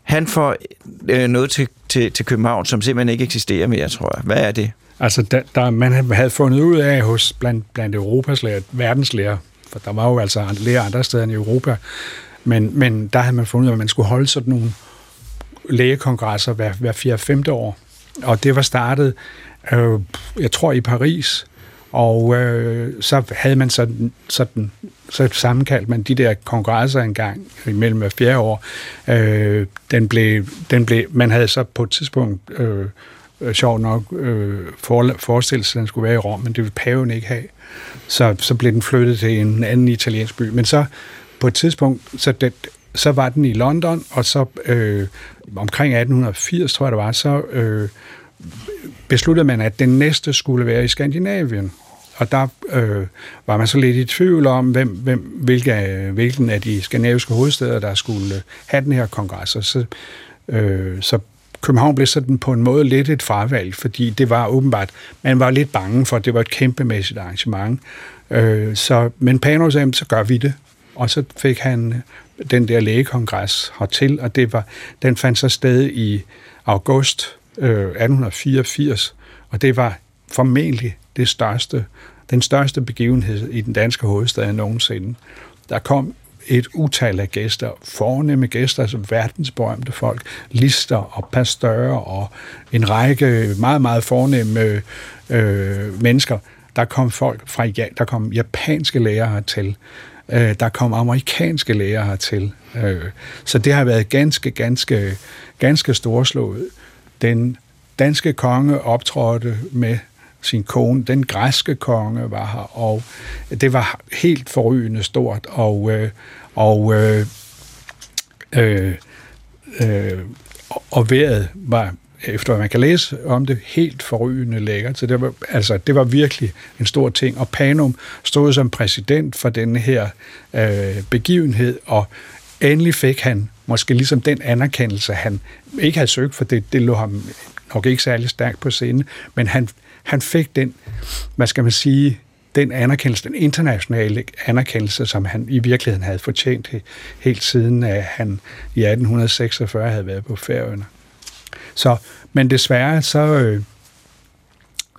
han får øh, noget til, til, til København, som simpelthen ikke eksisterer mere, tror jeg. Hvad er det? Altså, der, der, man havde fundet ud af hos blandt, blandt Europas lærer, verdenslærer, for der var jo altså lærer andre steder end i Europa, men, men der havde man fundet ud af, at man skulle holde sådan nogle lægekongresser hver, hver 4. 5. år. Og det var startet, øh, jeg tror, i Paris, og øh, så havde man sådan, sådan så sammenkaldt man de der kongresser engang imellem hver fjerde år. Øh, den blev, den blev, man havde så på et tidspunkt øh, øh sjovt nok øh, for, forestillet sig, at den skulle være i Rom, men det ville paven ikke have. Så, så blev den flyttet til en anden italiensk by. Men så på et tidspunkt, så, det, så var den i London, og så øh, omkring 1880, tror jeg det var, så øh, besluttede man, at den næste skulle være i Skandinavien. Og der øh, var man så lidt i tvivl om, hvem, hvem, hvilke, hvilken af de skandinaviske hovedsteder, der skulle have den her kongres. Og så, øh, så København blev sådan på en måde lidt et fravalg, fordi det var åbenbart, man var lidt bange for, at det var et kæmpemæssigt arrangement. Øh, så, men Panos sagde, så gør vi det. Og så fik han den der lægekongres hertil, og det var, den fandt så sted i august øh, 1884, og det var formentlig det største, den største begivenhed i den danske hovedstad nogensinde. Der kom et utal af gæster, fornemme gæster, altså verdensberømte folk, lister og pastører og en række meget, meget fornemme øh, mennesker. Der kom folk fra, ja, der kom japanske lærere til, øh, der kom amerikanske lærere hertil. Øh, så det har været ganske, ganske, ganske storslået. Den danske konge optrådte med sin kone. Den græske konge var her, og det var helt forrygende stort, og, øh, og, øh, øh, øh, og vejret var efter hvad man kan læse om det, helt forrygende lækkert. Så det var, altså, det var virkelig en stor ting. Og Panum stod som præsident for den her øh, begivenhed, og endelig fik han måske ligesom den anerkendelse, han ikke havde søgt, for det, det lå ham nok ikke særlig stærkt på scenen, men han, han fik den, hvad skal man sige, den anerkendelse, den internationale anerkendelse, som han i virkeligheden havde fortjent helt siden, at han i 1846 havde været på Færøerne. Så, men desværre, så, øh,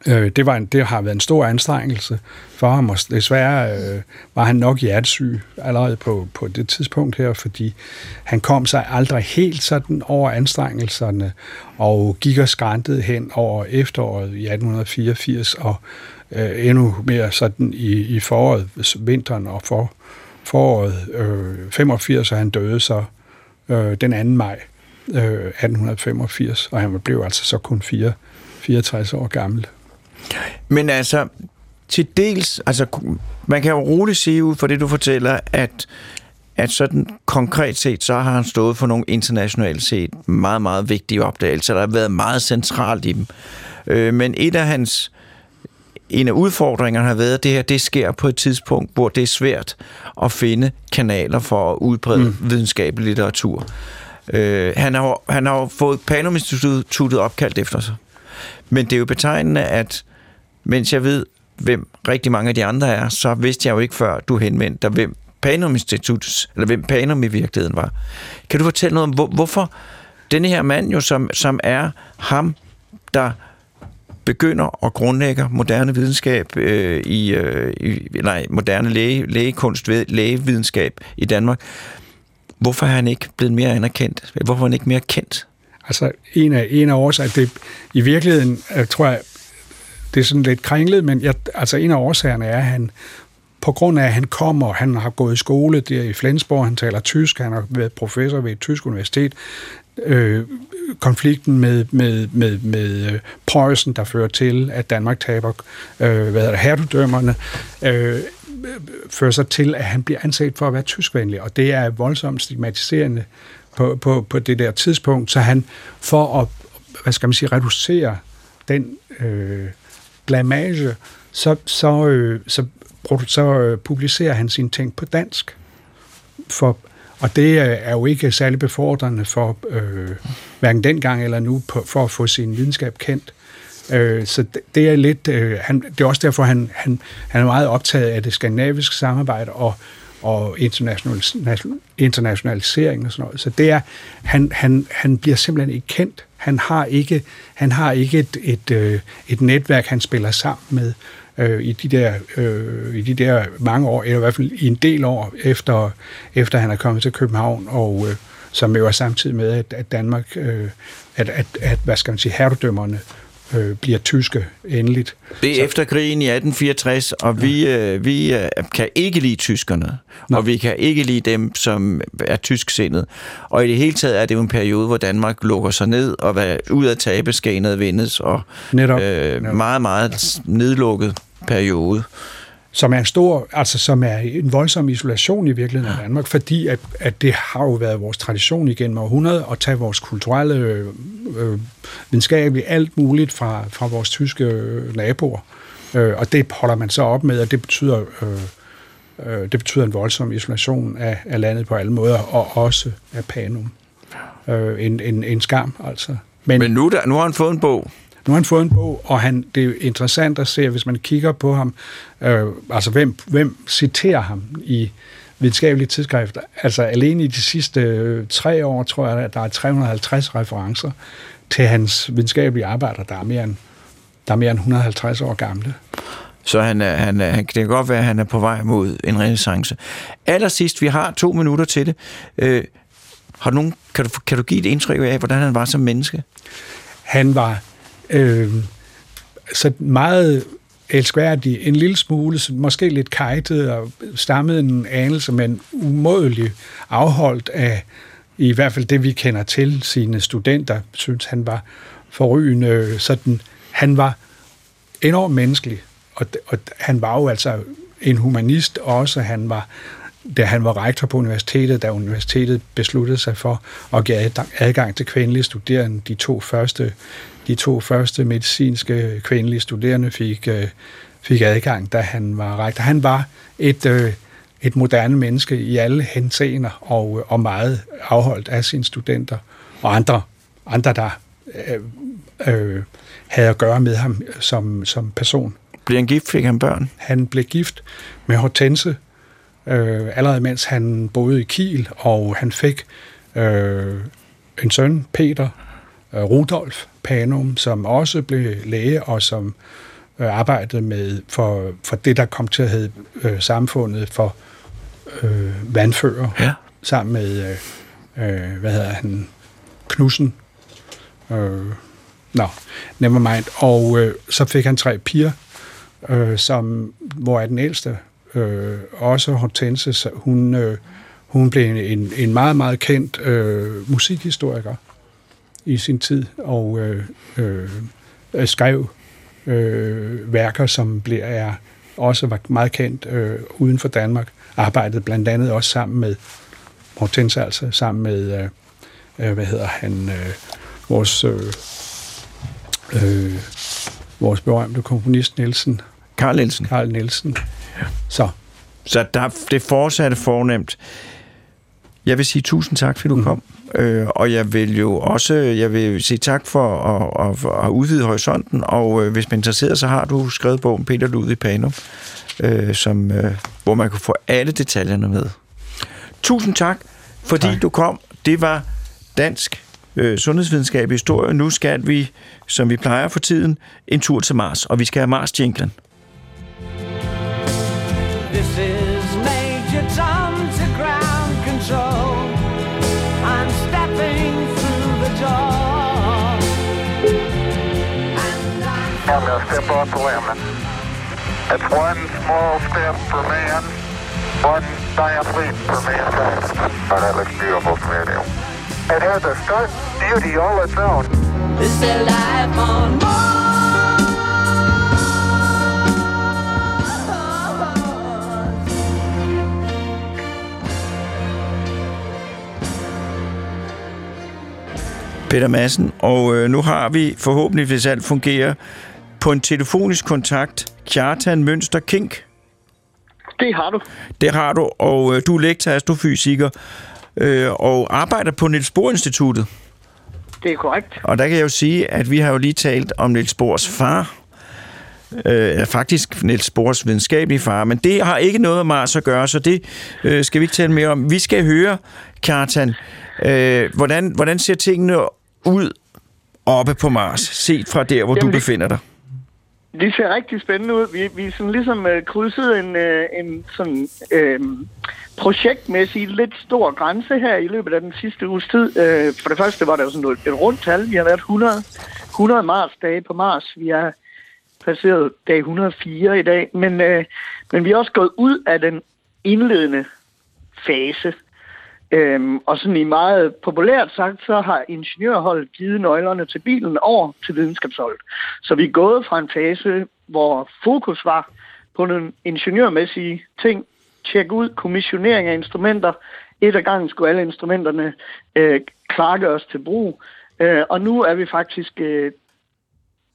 øh, det, var en, det har været en stor anstrengelse for ham, og desværre øh, var han nok hjertesyg allerede på, på det tidspunkt her, fordi han kom sig aldrig helt sådan over anstrengelserne, og gik og skræntede hen over efteråret i 1884, og øh, endnu mere sådan i, i foråret, vinteren og for, foråret øh, 85, og han døde så øh, den 2. maj øh, 1885, og han blev altså så kun 4, 64 år gammel. Men altså, til dels, altså, man kan jo roligt sige ud fra det, du fortæller, at, at sådan konkret set, så har han stået for nogle internationalt set meget, meget vigtige opdagelser, der har været meget centralt i dem. Øh, men et af hans en af udfordringerne har været, at det her det sker på et tidspunkt, hvor det er svært at finde kanaler for at udbrede mm. videnskabelig litteratur. Øh, han, har, han har fået Panum Instituttet opkaldt efter sig. Men det er jo betegnende, at mens jeg ved, hvem rigtig mange af de andre er, så vidste jeg jo ikke før, du henvendte dig, hvem Panum Institut, eller hvem Panum i virkeligheden var. Kan du fortælle noget om, hvor, hvorfor denne her mand jo, som, som er ham, der begynder og grundlægger moderne videnskab øh, i, øh, i, nej, moderne læge, lægekunst, lægevidenskab i Danmark. Hvorfor er han ikke blevet mere anerkendt? Hvorfor er han ikke mere kendt? Altså, en af, en af årsagerne, det, i virkeligheden, jeg tror jeg, det er sådan lidt kringlet, men jeg, altså en af årsagerne er, at han på grund af, at han kommer, han har gået i skole der i Flensborg, han taler tysk, han har været professor ved et tysk universitet, øh, konflikten med, med, med, med øh, Preussen, der fører til, at Danmark taber øh, hvad er det, hertugdømmerne, øh, fører sig til, at han bliver anset for at være tyskvenlig, og det er voldsomt stigmatiserende på, på, på det der tidspunkt, så han for at, hvad skal man sige, reducere den øh, blamage, så, så, øh, så, så øh, publicerer han sine ting på dansk. For, og det øh, er jo ikke særlig befordrende for øh, hverken dengang eller nu på, for at få sin videnskab kendt. Øh, så det, det er lidt, øh, han, det er også derfor, han, han, han er meget optaget af det skandinaviske samarbejde og, og international, internationalisering og sådan noget. Så det er, han, han, han bliver simpelthen ikke kendt. Han har ikke, han har ikke et, et, øh, et netværk, han spiller sammen med øh, i, de der, øh, i de der mange år, eller i hvert fald i en del år efter, efter han er kommet til København, og øh, som jo er samtidig med, at, at Danmark, øh, at, at, at, hvad skal man sige, herredømmerne øh, bliver tyske endeligt. Det er så. efter krigen i 1864, og ja. vi, øh, vi øh, kan ikke lide tyskerne, Nå. og vi kan ikke lide dem, som er tysksindet. Og i det hele taget er det jo en periode, hvor Danmark lukker sig ned, og hvad, ud af tabe skal vindes, og Netop. Øh, Netop. meget, meget nedlukket periode som er en stor, altså som er en voldsom isolation i virkeligheden af Danmark, fordi at, at det har jo været vores tradition igennem århundreder at tage vores kulturelle, øh, øh, videnskabelige, alt muligt fra, fra vores tyske øh, naboer. Øh, og det holder man så op med, og det betyder, øh, øh, det betyder en voldsom isolation af, af landet på alle måder, og også af Panum. Øh, en, en, en skam, altså. Men, Men nu, der, nu har han fået en bog. Nu har han fået en bog, og han, det er interessant at se, hvis man kigger på ham, øh, altså hvem, hvem citerer ham i videnskabelige tidsskrifter. Altså alene i de sidste øh, tre år, tror jeg, at der er 350 referencer til hans videnskabelige arbejder, der er mere end, der er mere end 150 år gamle. Så han er, han er, han, det kan godt være, at han er på vej mod en renaissance. Allersidst, vi har to minutter til det. Øh, har du nogen, kan, du, kan du give et indtryk af, hvordan han var som menneske? Han var øh, så meget elskværdig, en lille smule, måske lidt kajtet og stammede en anelse, men umådelig afholdt af, i hvert fald det vi kender til, sine studenter, synes han var forrygende. Sådan, han var enormt menneskelig, og, og han var jo altså en humanist også. Han var, da han var rektor på universitetet, da universitetet besluttede sig for at give adgang til kvindelige studerende, de to første, de to første medicinske kvindelige studerende fik, øh, fik adgang, da han var rektor. Han var et, øh, et moderne menneske i alle henseender og, og meget afholdt af sine studenter og andre, andre der øh, øh, havde at gøre med ham som, som person. Blev han gift? Fik han børn? Han blev gift med Hortense, øh, allerede mens han boede i Kiel, og han fik øh, en søn, Peter øh, Rudolf Panum, som også blev læge, og som øh, arbejdede med for, for det, der kom til at hedde øh, samfundet for øh, vandfører, ja. sammen med, øh, øh, hvad hedder han, Knudsen. Øh, Nå, never mind. Og øh, så fik han tre piger, øh, som, hvor er den ældste, øh, også Hortense, hun, øh, hun blev en, en meget, meget kendt øh, musikhistoriker i sin tid, og øh, øh, skrev øh, værker, som bliver, er, også var meget kendt øh, uden for Danmark. Arbejdede blandt andet også sammen med Hortense, altså sammen med, øh, øh hvad hedder han, øh, vores, øh, øh, vores berømte komponist Nielsen. Karl Nielsen. Karl Nielsen. Ja. Så. Så der, det fortsatte fornemt. Jeg vil sige tusind tak, fordi du mm. kom. Øh, og jeg vil jo også jeg vil sige tak for at, at, at udvide horisonten, og øh, hvis man er interesseret, så har du skrevet bogen Peter Lud i Panum, øh, som, øh, hvor man kan få alle detaljerne med. Tusind tak, fordi tak. du kom. Det var dansk øh, sundhedsvidenskab i historie. Nu skal vi, som vi plejer for tiden, en tur til Mars, og vi skal have Mars-jinglen. Step off the limb. It's one small step for man, one giant leap for mankind. Oh, that looks beautiful from here, It has a stark beauty all its own. Is there life on Mars? Peter Madsen, og øh, nu har vi forhåbentlig, hvis alt fungerer, på en telefonisk kontakt Kjartan Mønster Kink. Det har du. Det har du, og øh, du er lektor astrofysiker øh, og arbejder på Niels Bohr Instituttet. Det er korrekt. Og der kan jeg jo sige, at vi har jo lige talt om Niels Bohrs far, øh, faktisk Niels Bohrs videnskabelige far, men det har ikke noget med Mars at gøre, så det øh, skal vi ikke tale mere om. Vi skal høre, Kjartan, øh, hvordan, hvordan ser tingene ud oppe på Mars, set fra der, hvor Jamen, du befinder dig? Det ser rigtig spændende ud. Vi, vi er sådan ligesom øh, krydset en, øh, en sådan øh, projektmæssig lidt stor grænse her i løbet af den sidste uges tid. Øh, for det første var der jo sådan et rundt tal. Vi har været 100, 100 Mars-dage på Mars. Vi er passeret dag 104 i dag. Men, øh, men vi er også gået ud af den indledende fase. Øhm, og sådan i meget populært sagt, så har ingeniørholdet givet nøglerne til bilen over til videnskabsholdet. Så vi er gået fra en fase, hvor fokus var på nogle ingeniørmæssige ting, tjekke ud kommissionering af instrumenter. Et af gangen skulle alle instrumenterne øh, klargøres os til brug. Øh, og nu er vi faktisk... Øh,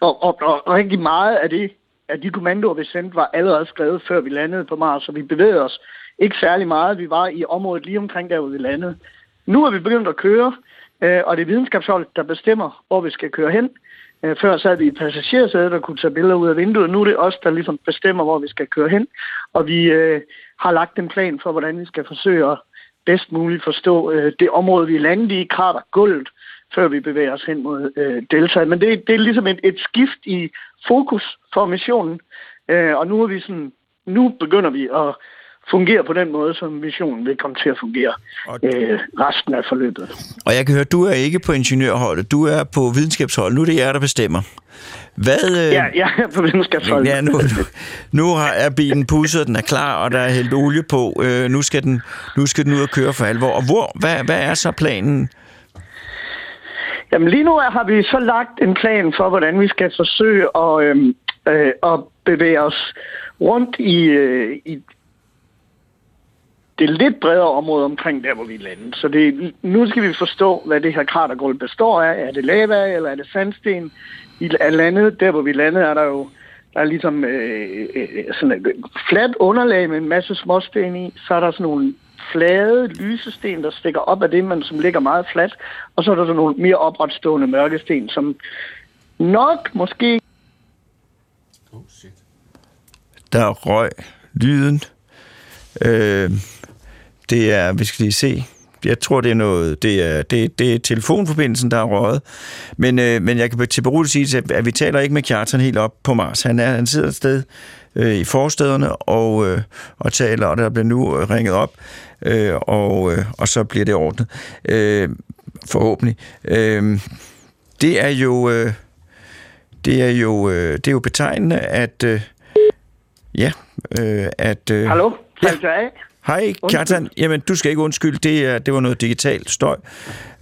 og, og, og rigtig meget af det at de kommandoer, vi sendte, var allerede skrevet, før vi landede på Mars, så vi bevægede os ikke særlig meget. Vi var i området lige omkring der, hvor vi landede. Nu er vi begyndt at køre. øh, og det er videnskabsholdet, der bestemmer, hvor vi skal køre hen. Øh, før sad vi i passagersædet der kunne tage billeder ud af vinduet. Nu er det os, der ligesom bestemmer, hvor vi skal køre hen. Og vi øh, har lagt en plan for, hvordan vi skal forsøge at bedst muligt forstå øh, det område, vi er landet i, kratergulvet, før vi bevæger os hen mod øh, Delta. Men det, det er ligesom et, et skift i fokus for missionen. Øh, og nu er vi sådan, nu begynder vi at fungere på den måde, som missionen vil komme til at fungere Og- øh, resten af forløbet. Og jeg kan høre, du er ikke på ingeniørholdet, du er på videnskabsholdet. Nu er det jer, der bestemmer. Hvad, øh, Ja, ja, på videnskabsholdet. Ja, nu, nu, nu har, er bilen pusset, den er klar, og der er hældt olie på. Øh, nu, skal den, nu skal den ud og køre for alvor. Og hvor, hvad, hvad er så planen? Jamen lige nu har vi så lagt en plan for, hvordan vi skal forsøge at, øh, øh, at bevæge os rundt i, øh, i det lidt bredere område omkring der, hvor vi lander. Så det, nu skal vi forstå, hvad det her kratergulv består af. Er det lava, eller er det sandsten? I er landet, der hvor vi er landet, er der jo der er ligesom øh, øh, øh, sådan et fladt underlag med en masse småsten i. Så er der sådan nogle flade lysesten, der stikker op af det, men som ligger meget fladt. Og så er der sådan nogle mere opretstående mørkesten, som nok måske Der er røg, lyden. Øh, det er, vi skal lige se. Jeg tror, det er noget, det er, det, det er telefonforbindelsen, der er røget. Men, øh, men jeg kan til beroligt sige, at, at vi taler ikke med Kjartan helt op på Mars. Han, er, han sidder et sted øh, i forstederne og, øh, og taler, og der bliver nu ringet op, øh, og, øh, og så bliver det ordnet. Øh, forhåbentlig. Øh, det er jo... Øh, det er jo, øh, det er jo betegnende, at... Øh, ja, øh, at... Øh, Hallo? Ja. Hej, Kjartan. Jamen, du skal ikke undskylde. Det, er, det var noget digitalt støj,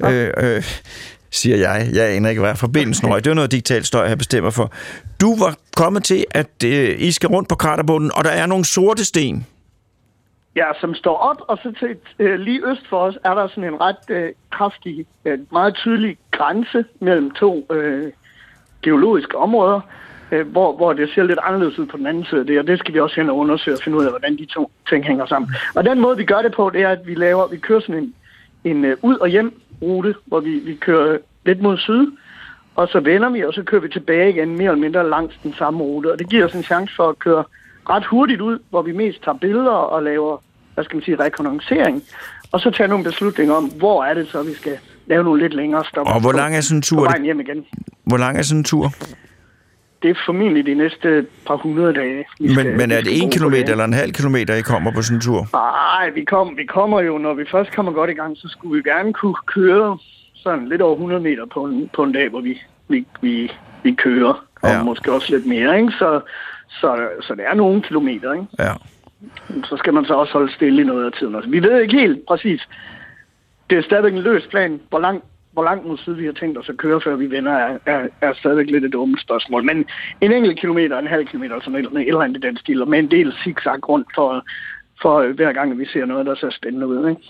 øh, øh, siger jeg. Jeg aner ikke, hvad forbindelsen røg. Det var noget digitalt støj, jeg bestemmer for. Du var kommet til, at øh, I skal rundt på kraterbunden, og der er nogle sorte sten. Ja, som står op, og så til øh, lige øst for os er der sådan en ret øh, kraftig, øh, meget tydelig grænse mellem to øh, geologiske områder, øh, hvor, hvor det ser lidt anderledes ud på den anden side af det, og det skal vi også hen og undersøge og finde ud af, hvordan de to ting hænger sammen. Og den måde, vi gør det på, det er, at vi laver, vi kører sådan en, en øh, ud- og hjem-rute, hvor vi, vi kører lidt mod syd, og så vender vi, og så kører vi tilbage igen mere eller mindre langs den samme rute, og det giver os en chance for at køre ret hurtigt ud, hvor vi mest tager billeder og laver, hvad skal man sige, rekognoscering, og så tage nogle beslutninger om, hvor er det så, vi skal lave nogle lidt længere stop. Og hvor lang er sådan en På tur? vejen hjem igen. Hvor lang er sådan en tur? Det er formentlig de næste par hundrede dage. vi skal- Men, men er det en på kilometer eller en halv kilometer, I kommer på sådan en tur? Nej, vi, kom, vi kommer jo, når vi først kommer godt i gang, så skulle vi gerne kunne køre sådan lidt over 100 meter på en, på en dag, hvor vi, vi, vi, vi kører. Og Ja. måske også lidt mere, ikke? Så, så, så det er nogle kilometer, ikke? Ja. Så skal man så også holde stille i noget af tiden. også. Vi ved ikke helt præcis. Det er stadigvæk en løs plan. Hvor langt, hvor langt mod syd vi har tænkt os at køre, før vi vender, er, er, er stadigvæk lidt et åbent spørgsmål. Men en enkelt kilometer, en halv kilometer, sådan et et eller andet i den stil, og med en del zigzag rundt for, for øh, hver gang, vi ser noget, der ser spændende ud. Ikke?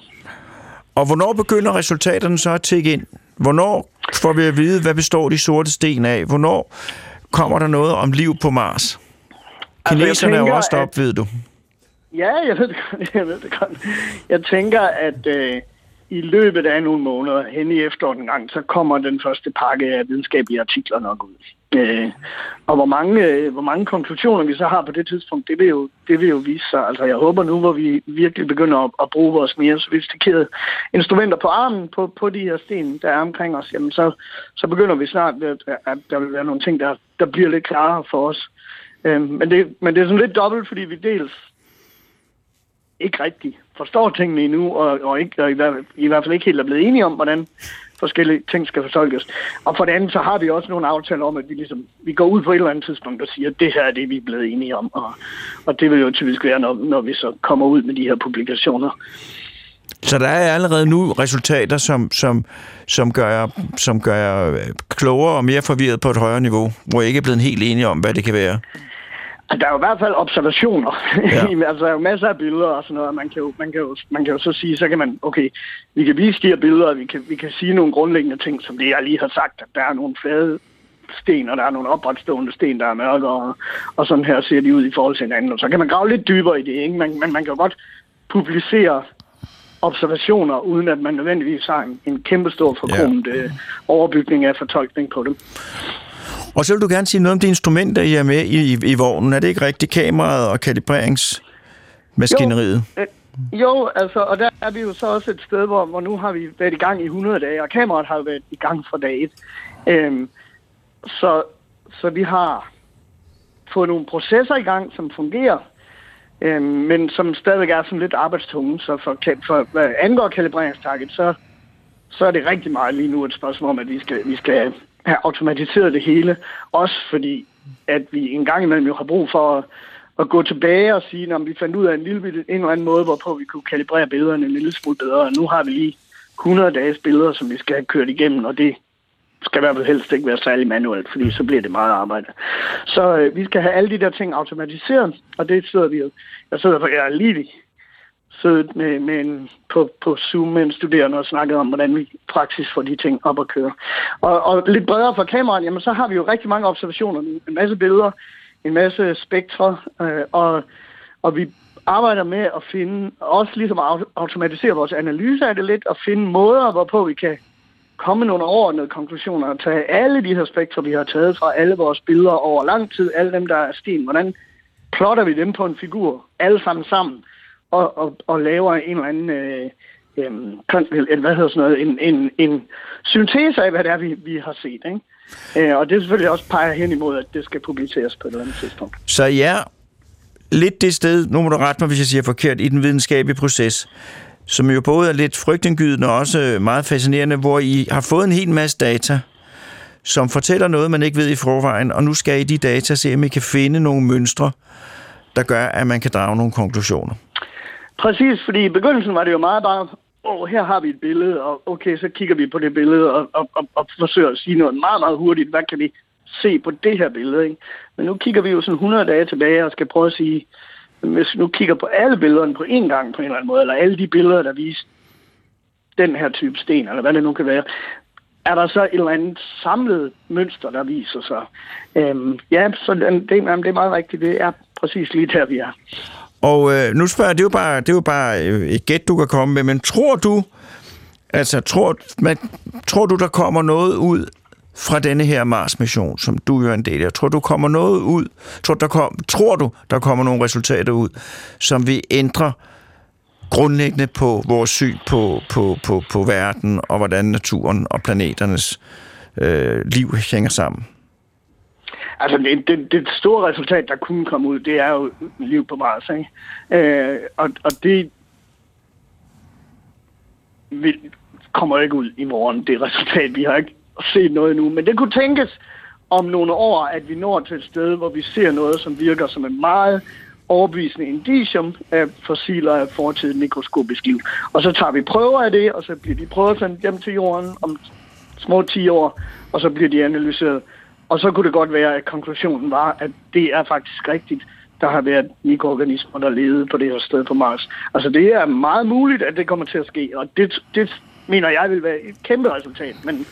Og hvornår begynder resultaterne så at tække ind? Hvornår får vi at vide, hvad består de sorte sten af? Hvornår kommer der noget om liv på Mars? Altså, Kineserne er jo tænker, også deroppe, ved du. Ja, jeg ved det godt. Jeg, ved det godt. jeg tænker, at øh, i løbet af nogle måneder, hen i efteråret en gang, så kommer den første pakke af videnskabelige artikler nok ud. Øh, og hvor mange, øh, hvor mange konklusioner vi så har på det tidspunkt, det vil jo, det vil jo vise sig. Altså jeg håber nu, hvor vi virkelig begynder at, at bruge vores mere sofistikerede instrumenter på armen på, på de her sten, der er omkring os, jamen så, så begynder vi snart, at, at der vil være nogle ting, der, der bliver lidt klarere for os. Øh, men, det, men det er sådan lidt dobbelt, fordi vi dels ikke rigtig forstår tingene endnu, og, og, ikke, og i, hvert, i hvert fald ikke helt er blevet enige om, hvordan forskellige ting skal fortolkes. Og for det andet, så har vi også nogle aftaler om, at vi, ligesom, vi går ud på et eller andet tidspunkt og siger, at det her er det, vi er blevet enige om. Og, og det vil jo typisk være, når, når vi så kommer ud med de her publikationer. Så der er allerede nu resultater, som, som, som, gør, jer, som gør jer klogere og mere forvirret på et højere niveau, hvor jeg ikke er blevet helt enige om, hvad det kan være. Der er jo i hvert fald observationer. Ja. Altså, der er jo masser af billeder og sådan noget. og Man kan, jo, man, kan jo, man kan jo så sige, så kan man, okay, vi kan vise de her billeder, og vi kan, vi kan sige nogle grundlæggende ting, som det, jeg lige har sagt, at der er nogle flade sten, og der er nogle opretstående sten, der er mørke, og, og sådan her ser de ud i forhold til hinanden. Og så kan man grave lidt dybere i det, ikke? Men, men man kan jo godt publicere observationer, uden at man nødvendigvis har en, en kæmpestor forkromet ja. øh, overbygning af fortolkning på dem. Og så vil du gerne sige noget om de instrumenter, I er med i, i, i vognen. Er det ikke rigtigt kameraet og kalibreringsmaskineriet? Jo, øh, jo, altså, og der er vi jo så også et sted, hvor, hvor nu har vi været i gang i 100 dage, og kameraet har jo været i gang fra dag 1. Øhm, så, så vi har fået nogle processer i gang, som fungerer, øhm, men som stadig er sådan lidt arbejdstunge. Så for, for hvad angår kalibreringstarget, så, så er det rigtig meget lige nu et spørgsmål om, at vi skal, vi skal have automatiseret det hele. Også fordi, at vi en gang imellem jo har brug for at, at gå tilbage og sige, når vi fandt ud af en, lille, en eller anden måde, hvorpå vi kunne kalibrere billederne en lille smule bedre. Og nu har vi lige 100 dages billeder, som vi skal have kørt igennem, og det skal i hvert fald helst ikke være særlig manuelt, fordi så bliver det meget arbejde. Så øh, vi skal have alle de der ting automatiseret, og det sidder vi jo. Jeg sidder for, jeg er lige siddet med, med en, på, på Zoom med en studerende og snakket om, hvordan vi praksis får de ting op at køre. Og, og lidt bredere for kameraet, jamen så har vi jo rigtig mange observationer, en masse billeder, en masse spektre, øh, og, og vi arbejder med at finde, også ligesom at automatisere vores analyse af det lidt, og finde måder, hvorpå vi kan komme nogle overordnede konklusioner og tage alle de her spektre, vi har taget fra alle vores billeder over lang tid, alle dem, der er sten, hvordan plotter vi dem på en figur, alle sammen sammen, og, og, og laver en eller anden, øh, øh, hvad hedder sådan noget, en, en, en syntese af, hvad det er, vi, vi har set, ikke? Øh, og det selvfølgelig også peger hen imod, at det skal publiceres på et eller andet tidspunkt. Så ja, lidt det sted, nu må du rette mig, hvis jeg siger forkert, i den videnskabelige proces, som jo både er lidt frygtindgydende og også øh, meget fascinerende, hvor I har fået en hel masse data, som fortæller noget, man ikke ved i forvejen, og nu skal I de data se, om I kan finde nogle mønstre, der gør, at man kan drage nogle konklusioner. Præcis, fordi i begyndelsen var det jo meget bare, åh, oh, her har vi et billede, og okay, så kigger vi på det billede og, og, og, og forsøger at sige noget meget, meget hurtigt. Hvad kan vi se på det her billede? Ikke? Men nu kigger vi jo sådan 100 dage tilbage og skal prøve at sige, hvis vi nu kigger på alle billederne på én gang på en eller anden måde, eller alle de billeder, der viser den her type sten, eller hvad det nu kan være, er der så et eller andet samlet mønster, der viser sig. Øhm, ja, så det, det, det er meget rigtigt. Det er præcis lige der, vi er. Og øh, nu spørger jeg, det er jo bare, det er jo bare øh, et gæt, du kan komme med, men tror du, altså tror, man, tror du, der kommer noget ud fra denne her Mars-mission, som du jo er en del af? Tror du, kommer noget ud? Tror, der kom, tror du, der kommer nogle resultater ud, som vi ændrer grundlæggende på vores syn på, på, på, på verden, og hvordan naturen og planeternes øh, liv hænger sammen? Altså, det, det, det store resultat, der kunne komme ud, det er jo liv på Mars, ikke? Øh, og, og det vil, kommer ikke ud i morgen, det resultat. Vi har ikke set noget endnu, men det kunne tænkes om nogle år, at vi når til et sted, hvor vi ser noget, som virker som en meget overbevisende indicium af fossiler af fortidigt mikroskopisk liv. Og så tager vi prøver af det, og så bliver de prøver sendt hjem til jorden om små 10 år, og så bliver de analyseret. Og så kunne det godt være, at konklusionen var, at det er faktisk rigtigt. Der har været mikroorganismer, der levede på det her sted på Mars. Altså det er meget muligt, at det kommer til at ske, og det, det mener jeg vil være et kæmpe resultat, men,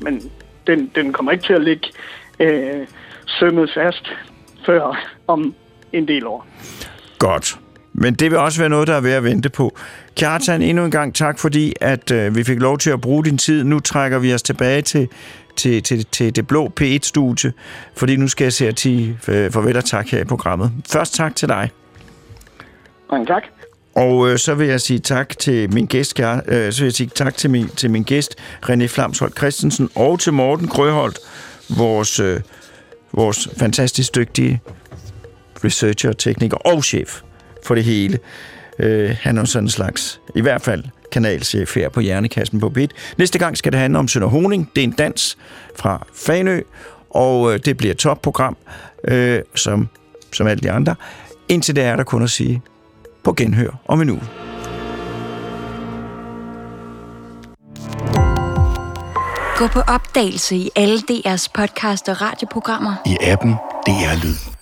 men den, den kommer ikke til at ligge øh, sømmet fast før om en del år. Godt. Men det vil også være noget, der er ved at vente på. Kjartan, endnu en gang tak, fordi at øh, vi fik lov til at bruge din tid. Nu trækker vi os tilbage til til, til, til det blå P1-studie, fordi nu skal jeg se at sige øh, farvel og tak her i programmet. Først tak til dig. Mange tak. Og øh, så vil jeg sige tak til min gæst, øh, så vil jeg sige tak til min, til min gæst, René Flamsholdt Christensen, og til Morten Grøholdt, vores, øh, vores fantastisk dygtige researcher, tekniker og chef for det hele. Øh, han er sådan en slags, i hvert fald kanalchef her på Hjernekassen på Bit. Næste gang skal det handle om Sønder Honing. Det er en dans fra Fanø, og øh, det bliver et topprogram, øh, som, som alle de andre. Indtil det er der kun at sige på genhør om en uge. Gå på opdagelse i alle DR's podcast og radioprogrammer. I appen DR Lyd.